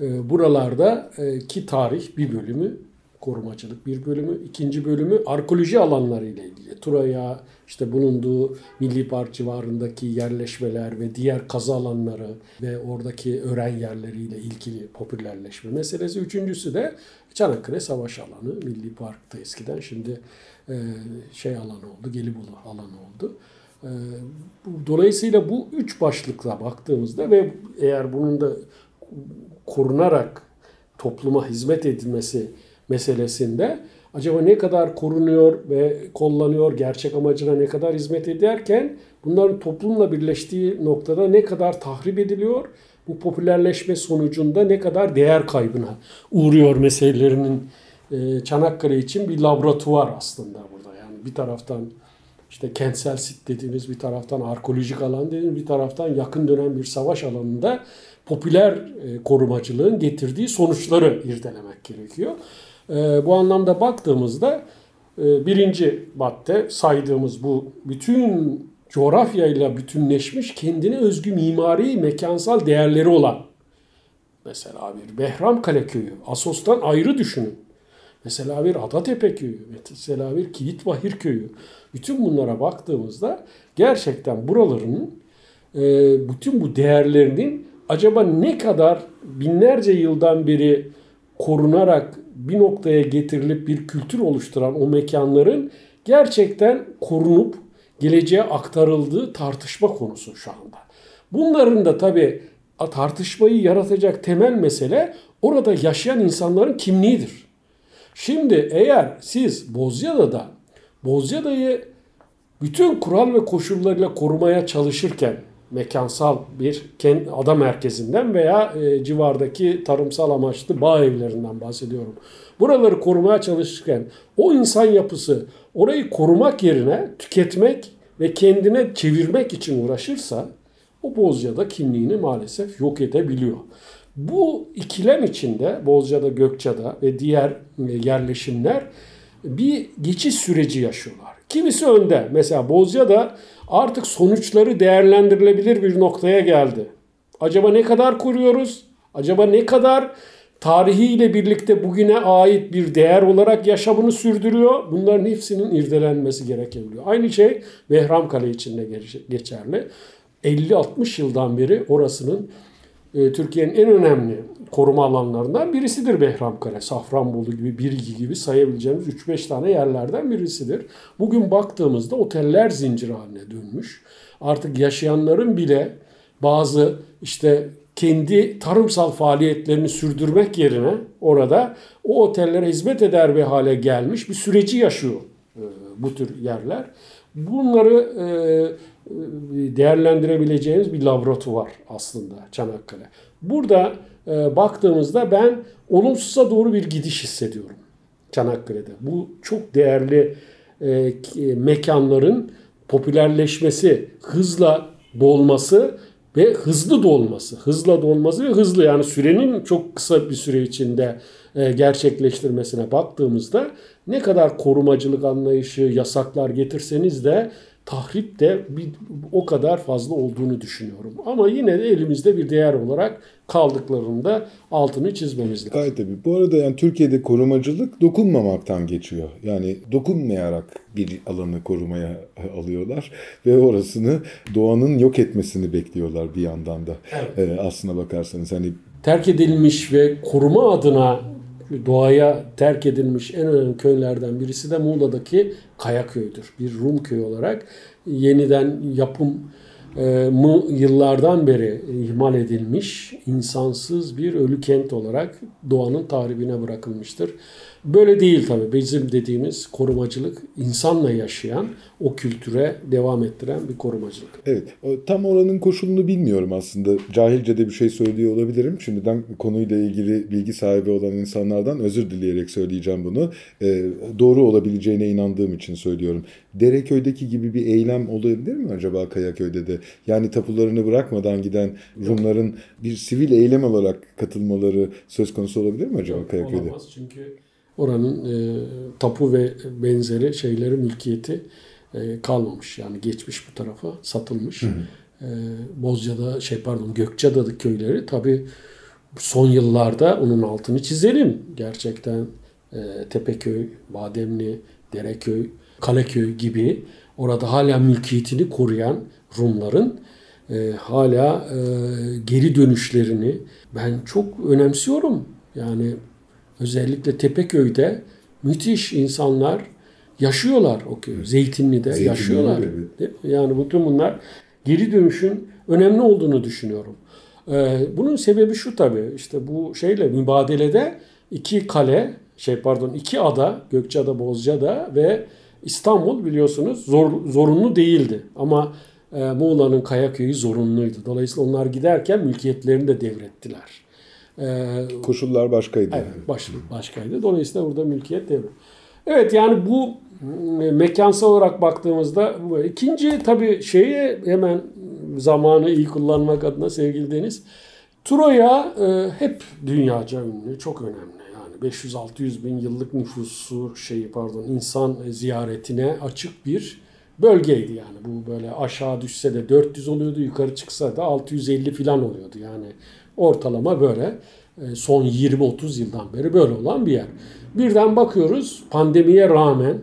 E, buralarda e, ki tarih bir bölümü korumacılık bir bölümü, ikinci bölümü arkeoloji alanları ile ilgili. Turaya işte bulunduğu Milli Park civarındaki yerleşmeler ve diğer kazı alanları ve oradaki öğren yerleriyle ilgili popülerleşme meselesi. Üçüncüsü de Çanakkale Savaş Alanı. Milli Park'ta eskiden şimdi e, şey alanı oldu, Gelibolu alanı oldu. E, dolayısıyla bu üç başlıkla baktığımızda ve eğer bunun da korunarak topluma hizmet edilmesi meselesinde acaba ne kadar korunuyor ve kullanıyor, gerçek amacına ne kadar hizmet ederken bunların toplumla birleştiği noktada ne kadar tahrip ediliyor, bu popülerleşme sonucunda ne kadar değer kaybına uğruyor meselelerinin e, Çanakkale için bir laboratuvar aslında burada. Yani bir taraftan işte kentsel sit dediğimiz bir taraftan arkeolojik alan dediğimiz bir taraftan yakın dönem bir savaş alanında popüler e, korumacılığın getirdiği sonuçları irdelemek gerekiyor. E, bu anlamda baktığımızda e, birinci madde saydığımız bu bütün coğrafyayla bütünleşmiş kendine özgü mimari mekansal değerleri olan mesela bir Behramkale köyü Asos'tan ayrı düşünün. Mesela bir Adatepe köyü, mesela bir Kilitbahir köyü. Bütün bunlara baktığımızda gerçekten buraların e, bütün bu değerlerinin acaba ne kadar binlerce yıldan beri korunarak bir noktaya getirilip bir kültür oluşturan o mekanların gerçekten korunup geleceğe aktarıldığı tartışma konusu şu anda. Bunların da tabii tartışmayı yaratacak temel mesele orada yaşayan insanların kimliğidir. Şimdi eğer siz Bozyada'da Bozyada'yı bütün kural ve koşullarıyla korumaya çalışırken mekansal bir ada merkezinden veya e, civardaki tarımsal amaçlı bağ evlerinden bahsediyorum. Buraları korumaya çalışırken o insan yapısı orayı korumak yerine tüketmek ve kendine çevirmek için uğraşırsa o Bozca'da kimliğini maalesef yok edebiliyor. Bu ikilem içinde Bozca'da, Gökçe'de ve diğer e, yerleşimler bir geçiş süreci yaşıyorlar. Kimisi önde. Mesela Bozca'da artık sonuçları değerlendirilebilir bir noktaya geldi. Acaba ne kadar kuruyoruz? Acaba ne kadar tarihiyle birlikte bugüne ait bir değer olarak yaşamını sürdürüyor? Bunların hepsinin irdelenmesi gerekebiliyor. Aynı şey Behramkale için de geçerli. 50-60 yıldan beri orasının e, Türkiye'nin en önemli koruma alanlarından birisidir Behramkale. Safranbolu gibi, Birgi gibi sayabileceğimiz 3-5 tane yerlerden birisidir. Bugün baktığımızda oteller zinciri haline dönmüş. Artık yaşayanların bile bazı işte kendi tarımsal faaliyetlerini sürdürmek yerine orada o otellere hizmet eder bir hale gelmiş bir süreci yaşıyor e, bu tür yerler. Bunları e, değerlendirebileceğimiz bir laboratuvar aslında Çanakkale. Burada e, baktığımızda ben olumsuza doğru bir gidiş hissediyorum Çanakkale'de. Bu çok değerli e, mekanların popülerleşmesi, hızla dolması ve hızlı dolması. Hızla dolması ve hızlı yani sürenin çok kısa bir süre içinde e, gerçekleştirmesine baktığımızda ne kadar korumacılık anlayışı, yasaklar getirseniz de tahrip de bir, o kadar fazla olduğunu düşünüyorum. Ama yine de elimizde bir değer olarak kaldıklarında altını çizmemiz lazım. Gayet tabii. Bu arada yani Türkiye'de korumacılık dokunmamaktan geçiyor. Yani dokunmayarak bir alanı korumaya alıyorlar ve orasını doğanın yok etmesini bekliyorlar bir yandan da. Evet. Ee, aslına bakarsanız hani terk edilmiş ve koruma adına doğaya terk edilmiş en önemli köylerden birisi de Muğla'daki Kayaköy'dür. Bir Rum köyü olarak yeniden yapım e, mı yıllardan beri ihmal edilmiş insansız bir ölü kent olarak doğanın tahribine bırakılmıştır. Böyle değil tabii. Bizim dediğimiz korumacılık insanla yaşayan, o kültüre devam ettiren bir korumacılık. Evet. Tam oranın koşulunu bilmiyorum aslında. Cahilce de bir şey söylüyor olabilirim. Şimdiden konuyla ilgili bilgi sahibi olan insanlardan özür dileyerek söyleyeceğim bunu. Ee, doğru olabileceğine inandığım için söylüyorum. Dereköy'deki gibi bir eylem olabilir mi acaba Kayaköy'de de? Yani tapularını bırakmadan giden Rumların bir sivil eylem olarak katılmaları söz konusu olabilir mi acaba Kayaköy'de? Olamaz çünkü oranın e, tapu ve benzeri şeyleri mülkiyeti e, kalmamış. Yani geçmiş bu tarafa satılmış. Hı hı. E, Bozca'da şey pardon Gökçeada'da köyleri tabi son yıllarda onun altını çizelim. Gerçekten e, Tepeköy, Bademli, Dereköy, Kaleköy gibi orada hala mülkiyetini koruyan Rumların e, hala e, geri dönüşlerini ben çok önemsiyorum. Yani özellikle Tepeköy'de müthiş insanlar yaşıyorlar o köy. Zeytinli'de Zeytinli yaşıyorlar. Evet. Yani bütün bunlar geri dönüşün önemli olduğunu düşünüyorum. Ee, bunun sebebi şu tabii işte bu şeyle mübadelede iki kale şey pardon iki ada Gökçeada, Bozcaada ve İstanbul biliyorsunuz zor, zorunlu değildi. Ama e, Muğla'nın Kayaköy'ü zorunluydu. Dolayısıyla onlar giderken mülkiyetlerini de devrettiler. Ee, Koşullar başkaydı. Evet, baş, başkaydı. Dolayısıyla burada mülkiyet devri. Evet yani bu mekansal olarak baktığımızda ikinci tabii şeyi hemen zamanı iyi kullanmak adına sevgili Deniz. Troya e, hep dünyaca ünlü, çok önemli. Yani 500-600 bin yıllık nüfusu şeyi pardon insan ziyaretine açık bir bölgeydi yani. Bu böyle aşağı düşse de 400 oluyordu, yukarı çıksa da 650 falan oluyordu. Yani Ortalama böyle e, son 20-30 yıldan beri böyle olan bir yer. Birden bakıyoruz pandemiye rağmen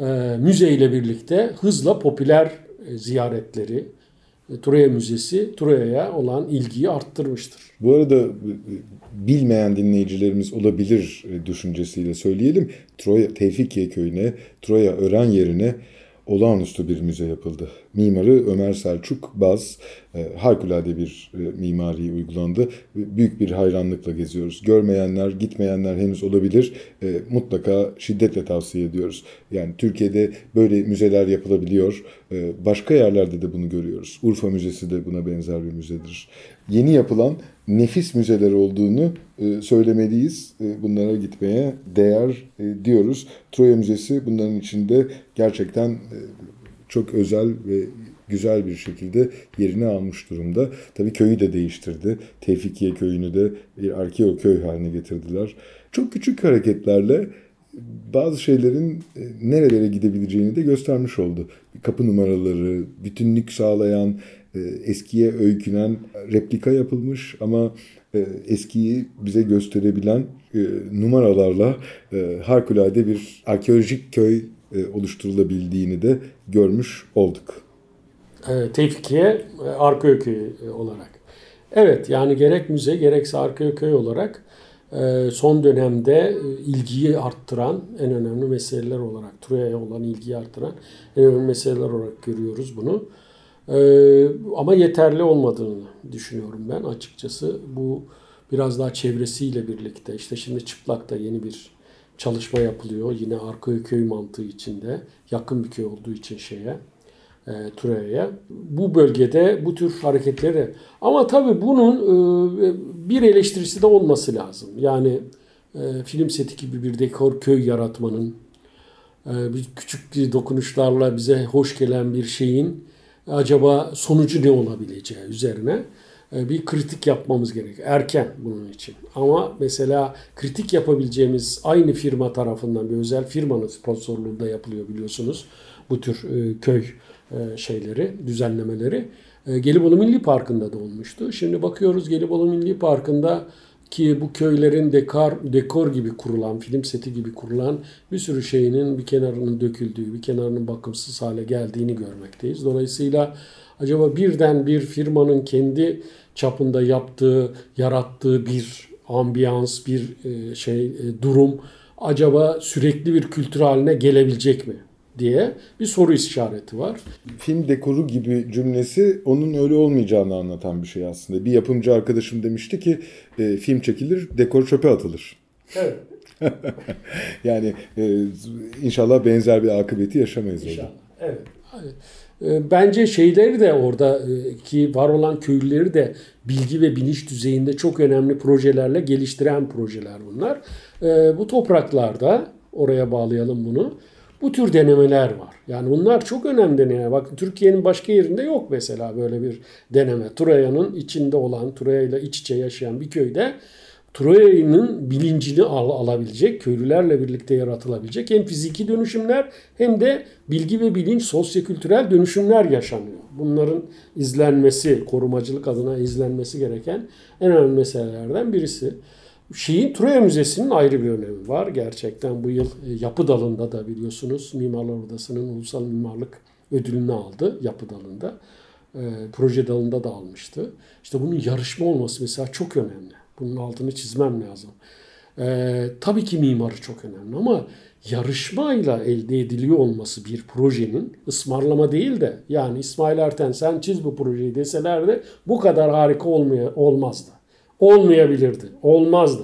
e, müzeyle birlikte hızla popüler e, ziyaretleri Troya Müzesi Troya'ya olan ilgiyi arttırmıştır. Bu arada bilmeyen dinleyicilerimiz olabilir düşüncesiyle söyleyelim. Troya Tevfikiye köyüne, Troya öğren yerine olağanüstü bir müze yapıldı. Mimarı Ömer Selçuk Baz, e, harikulade bir e, mimari uygulandı. Büyük bir hayranlıkla geziyoruz. Görmeyenler, gitmeyenler henüz olabilir. E, mutlaka şiddetle tavsiye ediyoruz. Yani Türkiye'de böyle müzeler yapılabiliyor. Başka yerlerde de bunu görüyoruz. Urfa Müzesi de buna benzer bir müzedir. Yeni yapılan nefis müzeler olduğunu e, söylemeliyiz. E, bunlara gitmeye değer e, diyoruz. Troya Müzesi bunların içinde gerçekten çok özel ve güzel bir şekilde yerini almış durumda. Tabii köyü de değiştirdi. Tevfikiye köyünü de bir arkeo köy haline getirdiler. Çok küçük hareketlerle bazı şeylerin nerelere gidebileceğini de göstermiş oldu. Kapı numaraları, bütünlük sağlayan, eskiye öykünen replika yapılmış ama e, eskiyi bize gösterebilen numaralarla harikulade bir arkeolojik köy oluşturulabildiğini de görmüş olduk. Tevfikiye Arkeoköy olarak. Evet yani gerek müze gerekse Arkeoköy olarak son dönemde e, ilgiyi arttıran en önemli meseleler olarak, Troya'ya olan ilgiyi arttıran en önemli meseleler olarak görüyoruz bunu. Ee, ama yeterli olmadığını düşünüyorum ben açıkçası. Bu biraz daha çevresiyle birlikte işte şimdi Çıplak'ta yeni bir çalışma yapılıyor. Yine arka köy mantığı içinde yakın bir köy olduğu için şeye e, Troya'ya. Bu bölgede bu tür hareketleri ama tabii bunun e, bir eleştirisi de olması lazım. Yani e, film seti gibi bir dekor köy yaratmanın e, bir küçük dokunuşlarla bize hoş gelen bir şeyin acaba sonucu ne olabileceği üzerine e, bir kritik yapmamız gerekiyor. Erken bunun için. Ama mesela kritik yapabileceğimiz aynı firma tarafından bir özel firmanın sponsorluğunda yapılıyor biliyorsunuz. Bu tür e, köy e, şeyleri, düzenlemeleri. Gelibolu Milli Parkı'nda da olmuştu. Şimdi bakıyoruz Gelibolu Milli Parkı'nda ki bu köylerin dekor, dekor gibi kurulan, film seti gibi kurulan bir sürü şeyinin bir kenarının döküldüğü, bir kenarının bakımsız hale geldiğini görmekteyiz. Dolayısıyla acaba birden bir firmanın kendi çapında yaptığı, yarattığı bir ambiyans, bir e, şey durum acaba sürekli bir kültür haline gelebilecek mi? Diye bir soru işareti var. Film dekoru gibi cümlesi onun öyle olmayacağını anlatan bir şey aslında. Bir yapımcı arkadaşım demişti ki e, film çekilir, dekor çöpe atılır. Evet. yani e, inşallah benzer bir akıbeti yaşamayız inşallah. orada. Evet. E, bence şeyleri de orada e, ki var olan köylüleri de bilgi ve bilinç düzeyinde çok önemli projelerle geliştiren projeler bunlar. E, bu topraklarda oraya bağlayalım bunu bu tür denemeler var. Yani bunlar çok önemli denemeler. Bakın Türkiye'nin başka yerinde yok mesela böyle bir deneme. Troya'nın içinde olan, Troya ile iç içe yaşayan bir köyde Troya'nın bilincini al, alabilecek, köylülerle birlikte yaratılabilecek hem fiziki dönüşümler hem de bilgi ve bilinç, sosyokültürel dönüşümler yaşanıyor. Bunların izlenmesi, korumacılık adına izlenmesi gereken en önemli meselelerden birisi. Şeyin Troya Müzesi'nin ayrı bir önemi var. Gerçekten bu yıl e, yapı dalında da biliyorsunuz Mimarlar Odası'nın ulusal mimarlık ödülünü aldı yapı dalında. E, proje dalında da almıştı. İşte bunun yarışma olması mesela çok önemli. Bunun altını çizmem lazım. E, tabii ki mimarı çok önemli ama yarışmayla elde ediliyor olması bir projenin ısmarlama değil de yani İsmail Erten sen çiz bu projeyi deseler de bu kadar harika olmaya, olmazdı olmayabilirdi. Olmazdı.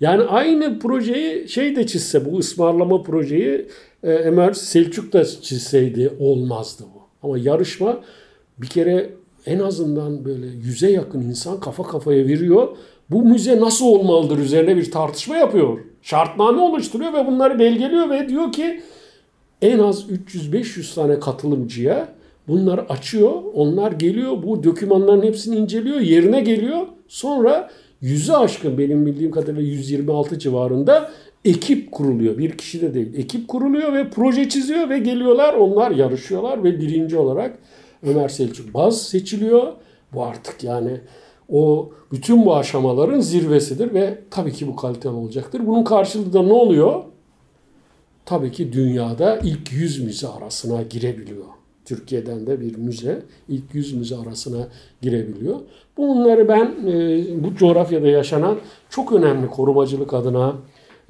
Yani aynı projeyi şey de çizse bu ısmarlama projeyi e, Selçuk da çizseydi olmazdı bu. Ama yarışma bir kere en azından böyle yüze yakın insan kafa kafaya veriyor. Bu müze nasıl olmalıdır üzerine bir tartışma yapıyor. Şartname oluşturuyor ve bunları belgeliyor ve diyor ki en az 300-500 tane katılımcıya bunları açıyor. Onlar geliyor bu dokümanların hepsini inceliyor. Yerine geliyor Sonra yüzü aşkın benim bildiğim kadarıyla 126 civarında ekip kuruluyor. Bir kişi de değil. Ekip kuruluyor ve proje çiziyor ve geliyorlar. Onlar yarışıyorlar ve birinci olarak Ömer Selçuk Baz seçiliyor. Bu artık yani o bütün bu aşamaların zirvesidir ve tabii ki bu kaliteli olacaktır. Bunun karşılığında ne oluyor? Tabii ki dünyada ilk 100 müze arasına girebiliyor. Türkiye'den de bir müze ilk 100 müze arasına girebiliyor. Bunları ben e, bu coğrafyada yaşanan çok önemli korumacılık adına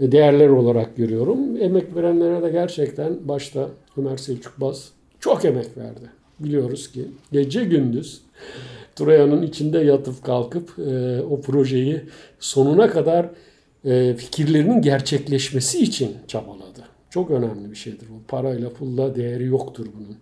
e, değerler olarak görüyorum. Emek verenlere de gerçekten başta Ömer Selçuk Baz çok emek verdi. Biliyoruz ki gece gündüz Troya'nın içinde yatıp kalkıp e, o projeyi sonuna kadar fikirlerinin gerçekleşmesi için çabaladı. Çok önemli bir şeydir bu. Parayla pulla değeri yoktur bunun.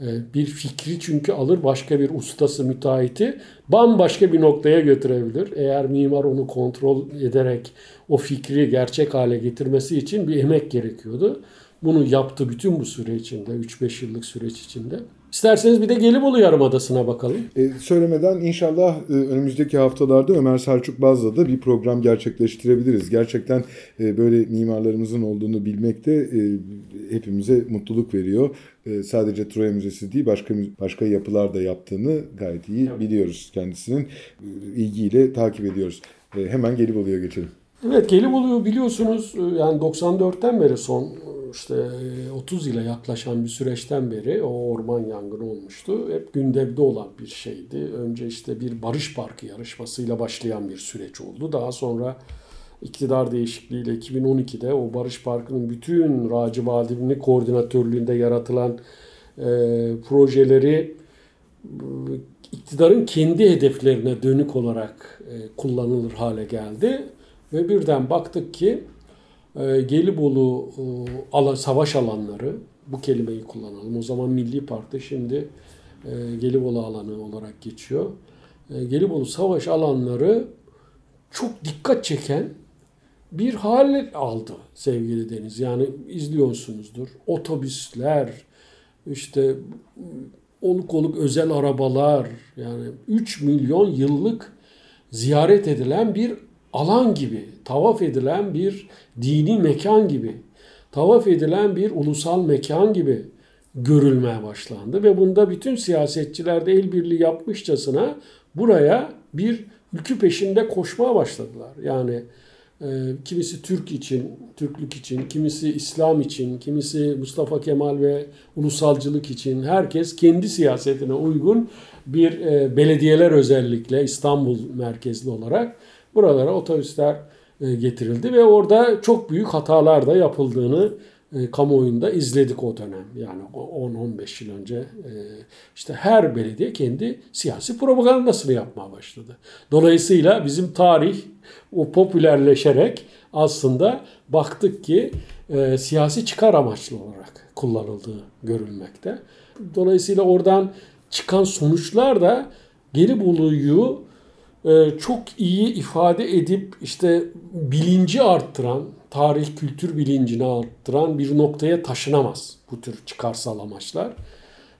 E, bir fikri çünkü alır başka bir ustası müteahhiti bambaşka bir noktaya götürebilir. Eğer mimar onu kontrol ederek o fikri gerçek hale getirmesi için bir emek gerekiyordu. Bunu yaptı bütün bu süre içinde, 3-5 yıllık süreç içinde. İsterseniz bir de Gelibolu Yarımadası'na bakalım. E, söylemeden inşallah e, önümüzdeki haftalarda Ömer Selçuk Baz'la da bir program gerçekleştirebiliriz. Gerçekten e, böyle mimarlarımızın olduğunu bilmek de e, hepimize mutluluk veriyor. E, sadece Troya Müzesi değil başka başka yapılar da yaptığını gayet iyi biliyoruz kendisinin. E, ilgiyle takip ediyoruz. E, hemen Gelibolu'ya geçelim. Evet Gelibolu'yu biliyorsunuz e, yani 94'ten beri son işte 30 ile yaklaşan bir süreçten beri o orman yangını olmuştu. Hep gündemde olan bir şeydi. Önce işte bir barış parkı yarışmasıyla başlayan bir süreç oldu. Daha sonra iktidar değişikliğiyle 2012'de o barış parkının bütün Raci Badimli koordinatörlüğünde yaratılan e, projeleri iktidarın kendi hedeflerine dönük olarak e, kullanılır hale geldi. Ve birden baktık ki e, Gelibolu e, savaş alanları, bu kelimeyi kullanalım. O zaman Milli Park'ta şimdi e, Gelibolu alanı olarak geçiyor. E, Gelibolu savaş alanları çok dikkat çeken bir hal aldı sevgili Deniz. Yani izliyorsunuzdur. Otobüsler, işte oluk oluk özel arabalar, yani 3 milyon yıllık ziyaret edilen bir alan gibi, tavaf edilen bir dini mekan gibi, tavaf edilen bir ulusal mekan gibi görülmeye başlandı ve bunda bütün siyasetçiler de el birliği yapmışçasına buraya bir ülkü peşinde koşmaya başladılar. Yani e, kimisi Türk için, Türklük için, kimisi İslam için, kimisi Mustafa Kemal ve ulusalcılık için herkes kendi siyasetine uygun bir e, belediyeler özellikle İstanbul merkezli olarak buralara otobüsler e, getirildi ve orada çok büyük hatalar da yapıldığını e, kamuoyunda izledik o dönem. Yani 10-15 yıl önce e, işte her belediye kendi siyasi propagandasını yapmaya başladı. Dolayısıyla bizim tarih o popülerleşerek aslında baktık ki siyasi çıkar amaçlı olarak kullanıldığı görülmekte. Dolayısıyla oradan çıkan sonuçlar da Gelibolu'yu çok iyi ifade edip işte bilinci arttıran, tarih kültür bilincini arttıran bir noktaya taşınamaz bu tür çıkarsal amaçlar.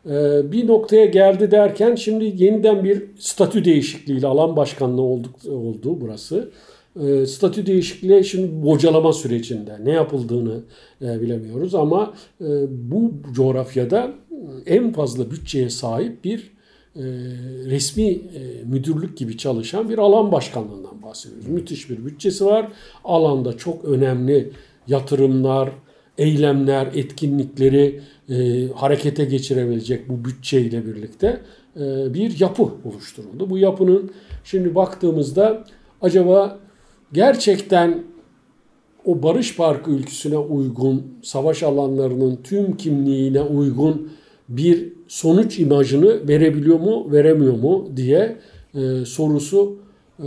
E, bir noktaya geldi derken şimdi yeniden bir statü değişikliğiyle alan başkanlığı olduk, oldu burası. E, statü değişikliği şimdi bocalama sürecinde ne yapıldığını bilemiyoruz ama bu coğrafyada en fazla bütçeye sahip bir e, resmi e, müdürlük gibi çalışan bir alan başkanlığından bahsediyoruz. Müthiş bir bütçesi var. Alanda çok önemli yatırımlar, eylemler, etkinlikleri e, harekete geçirebilecek bu bütçeyle birlikte e, bir yapı oluşturuldu. Bu yapının şimdi baktığımızda acaba gerçekten o Barış Parkı ülküsüne uygun, savaş alanlarının tüm kimliğine uygun bir sonuç imajını verebiliyor mu, veremiyor mu diye e, sorusu e,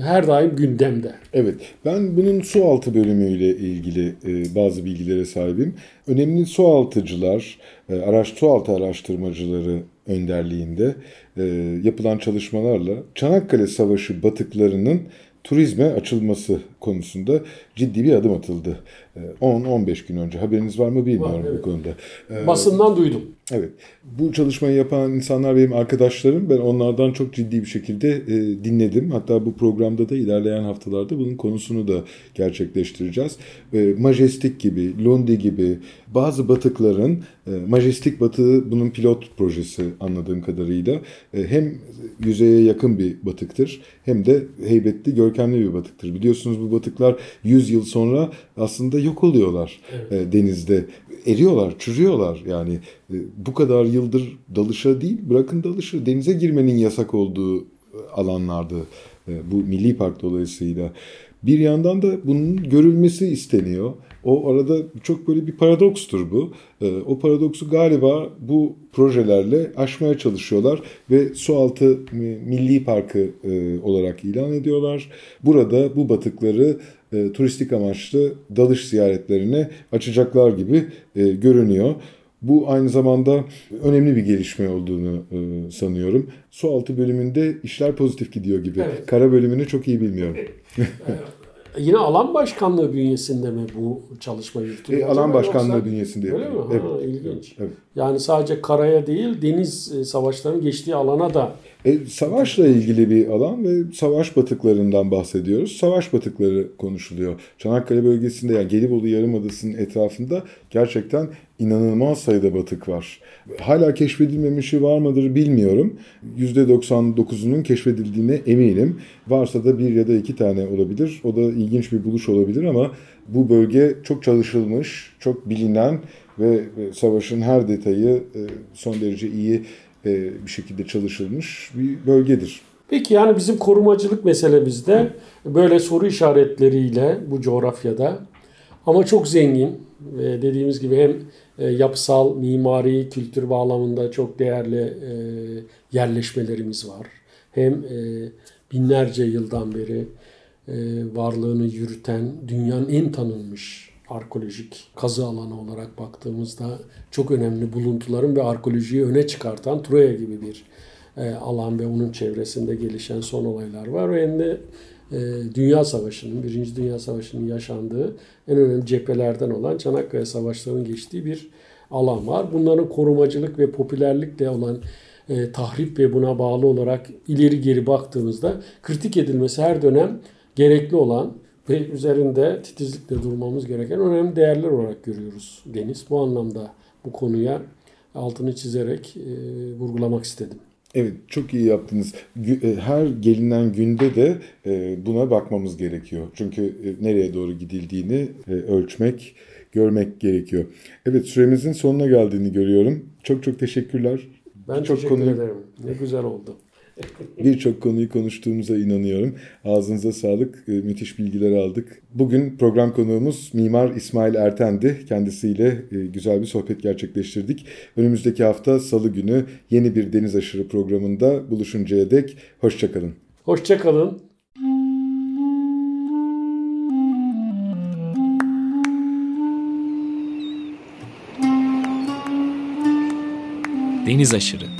her daim gündemde. Evet, ben bunun su altı bölümüyle ilgili e, bazı bilgilere sahibim. Önemli su altıcılar, e, araç su altı araştırmacıları önderliğinde e, yapılan çalışmalarla Çanakkale Savaşı batıklarının turizme açılması konusunda ciddi bir adım atıldı. 10-15 ee, gün önce haberiniz var mı bilmiyorum var, evet. bu konuda. Ee, Basından duydum. Evet. Bu çalışmayı yapan insanlar benim arkadaşlarım. Ben onlardan çok ciddi bir şekilde e, dinledim. Hatta bu programda da ilerleyen haftalarda bunun konusunu da gerçekleştireceğiz. Majestik gibi, Lundi gibi bazı batıkların, e, Majestik Batı bunun pilot projesi anladığım kadarıyla e, hem yüzeye yakın bir batıktır hem de heybetli, görkemli bir batıktır. Biliyorsunuz bu bu batıklar 100 yıl sonra aslında yok oluyorlar e, denizde. Eriyorlar, çürüyorlar yani. E, bu kadar yıldır dalışa değil, bırakın dalışı denize girmenin yasak olduğu e, bu milli park dolayısıyla. Bir yandan da bunun görülmesi isteniyor. O arada çok böyle bir paradokstur bu. E, o paradoksu galiba bu projelerle aşmaya çalışıyorlar ve Sualtı Milli Parkı e, olarak ilan ediyorlar. Burada bu batıkları e, turistik amaçlı dalış ziyaretlerine açacaklar gibi e, görünüyor. Bu aynı zamanda önemli bir gelişme olduğunu e, sanıyorum. Su altı bölümünde işler pozitif gidiyor gibi. Evet. Kara bölümünü çok iyi bilmiyorum. Yine alan başkanlığı bünyesinde mi bu çalışma yürütülüyor? E, alan başkanlığı yoksa- bünyesinde Öyle mi? yapılıyor. Ha, Evet. ilginç. Evet. Yani sadece karaya değil deniz e, savaşlarının geçtiği alana da E, savaşla ilgili bir alan ve savaş batıklarından bahsediyoruz. Savaş batıkları konuşuluyor. Çanakkale bölgesinde yani Gelibolu Yarımadası'nın etrafında gerçekten inanılmaz sayıda batık var. Hala keşfedilmemişi var mıdır bilmiyorum. %99'unun keşfedildiğine eminim. Varsa da bir ya da iki tane olabilir. O da ilginç bir buluş olabilir ama bu bölge çok çalışılmış, çok bilinen ve savaşın her detayı e, son derece iyi bir şekilde çalışılmış bir bölgedir. Peki yani bizim korumacılık meselemizde böyle soru işaretleriyle bu coğrafyada ama çok zengin ve dediğimiz gibi hem e, yapısal, mimari, kültür bağlamında çok değerli e, yerleşmelerimiz var. Hem e, binlerce yıldan beri e, varlığını yürüten dünyanın en tanınmış arkeolojik kazı alanı olarak baktığımızda çok önemli buluntuların ve arkeolojiyi öne çıkartan Troya gibi bir e, alan ve onun çevresinde gelişen son olaylar var. Ve de e, Dünya Savaşı'nın, Birinci Dünya Savaşı'nın yaşandığı en önemli cephelerden olan Çanakkale Savaşları'nın geçtiği bir alan var. Bunların korumacılık ve popülerlikle olan e, tahrip ve buna bağlı olarak ileri geri baktığımızda kritik edilmesi her dönem gerekli olan ve üzerinde titizlikle durmamız gereken önemli değerler olarak görüyoruz Deniz. Bu anlamda bu konuya altını çizerek e, vurgulamak istedim. Evet çok iyi yaptınız. E, Her gelinen günde de e, buna bakmamız gerekiyor. Çünkü e, nereye doğru gidildiğini ölçmek, görmek gerekiyor. Evet süremizin sonuna geldiğini görüyorum. Çok çok teşekkürler. Ben Birçok teşekkür konuyu- ederim. Ne güzel oldu. Birçok konuyu konuştuğumuza inanıyorum. Ağzınıza sağlık, e, müthiş bilgiler aldık. Bugün program konuğumuz Mimar İsmail Erten'di. Kendisiyle e, güzel bir sohbet gerçekleştirdik. Önümüzdeki hafta Salı günü yeni bir Deniz Aşırı programında buluşuncaya dek hoşçakalın. Hoşçakalın. Deniz aşırı.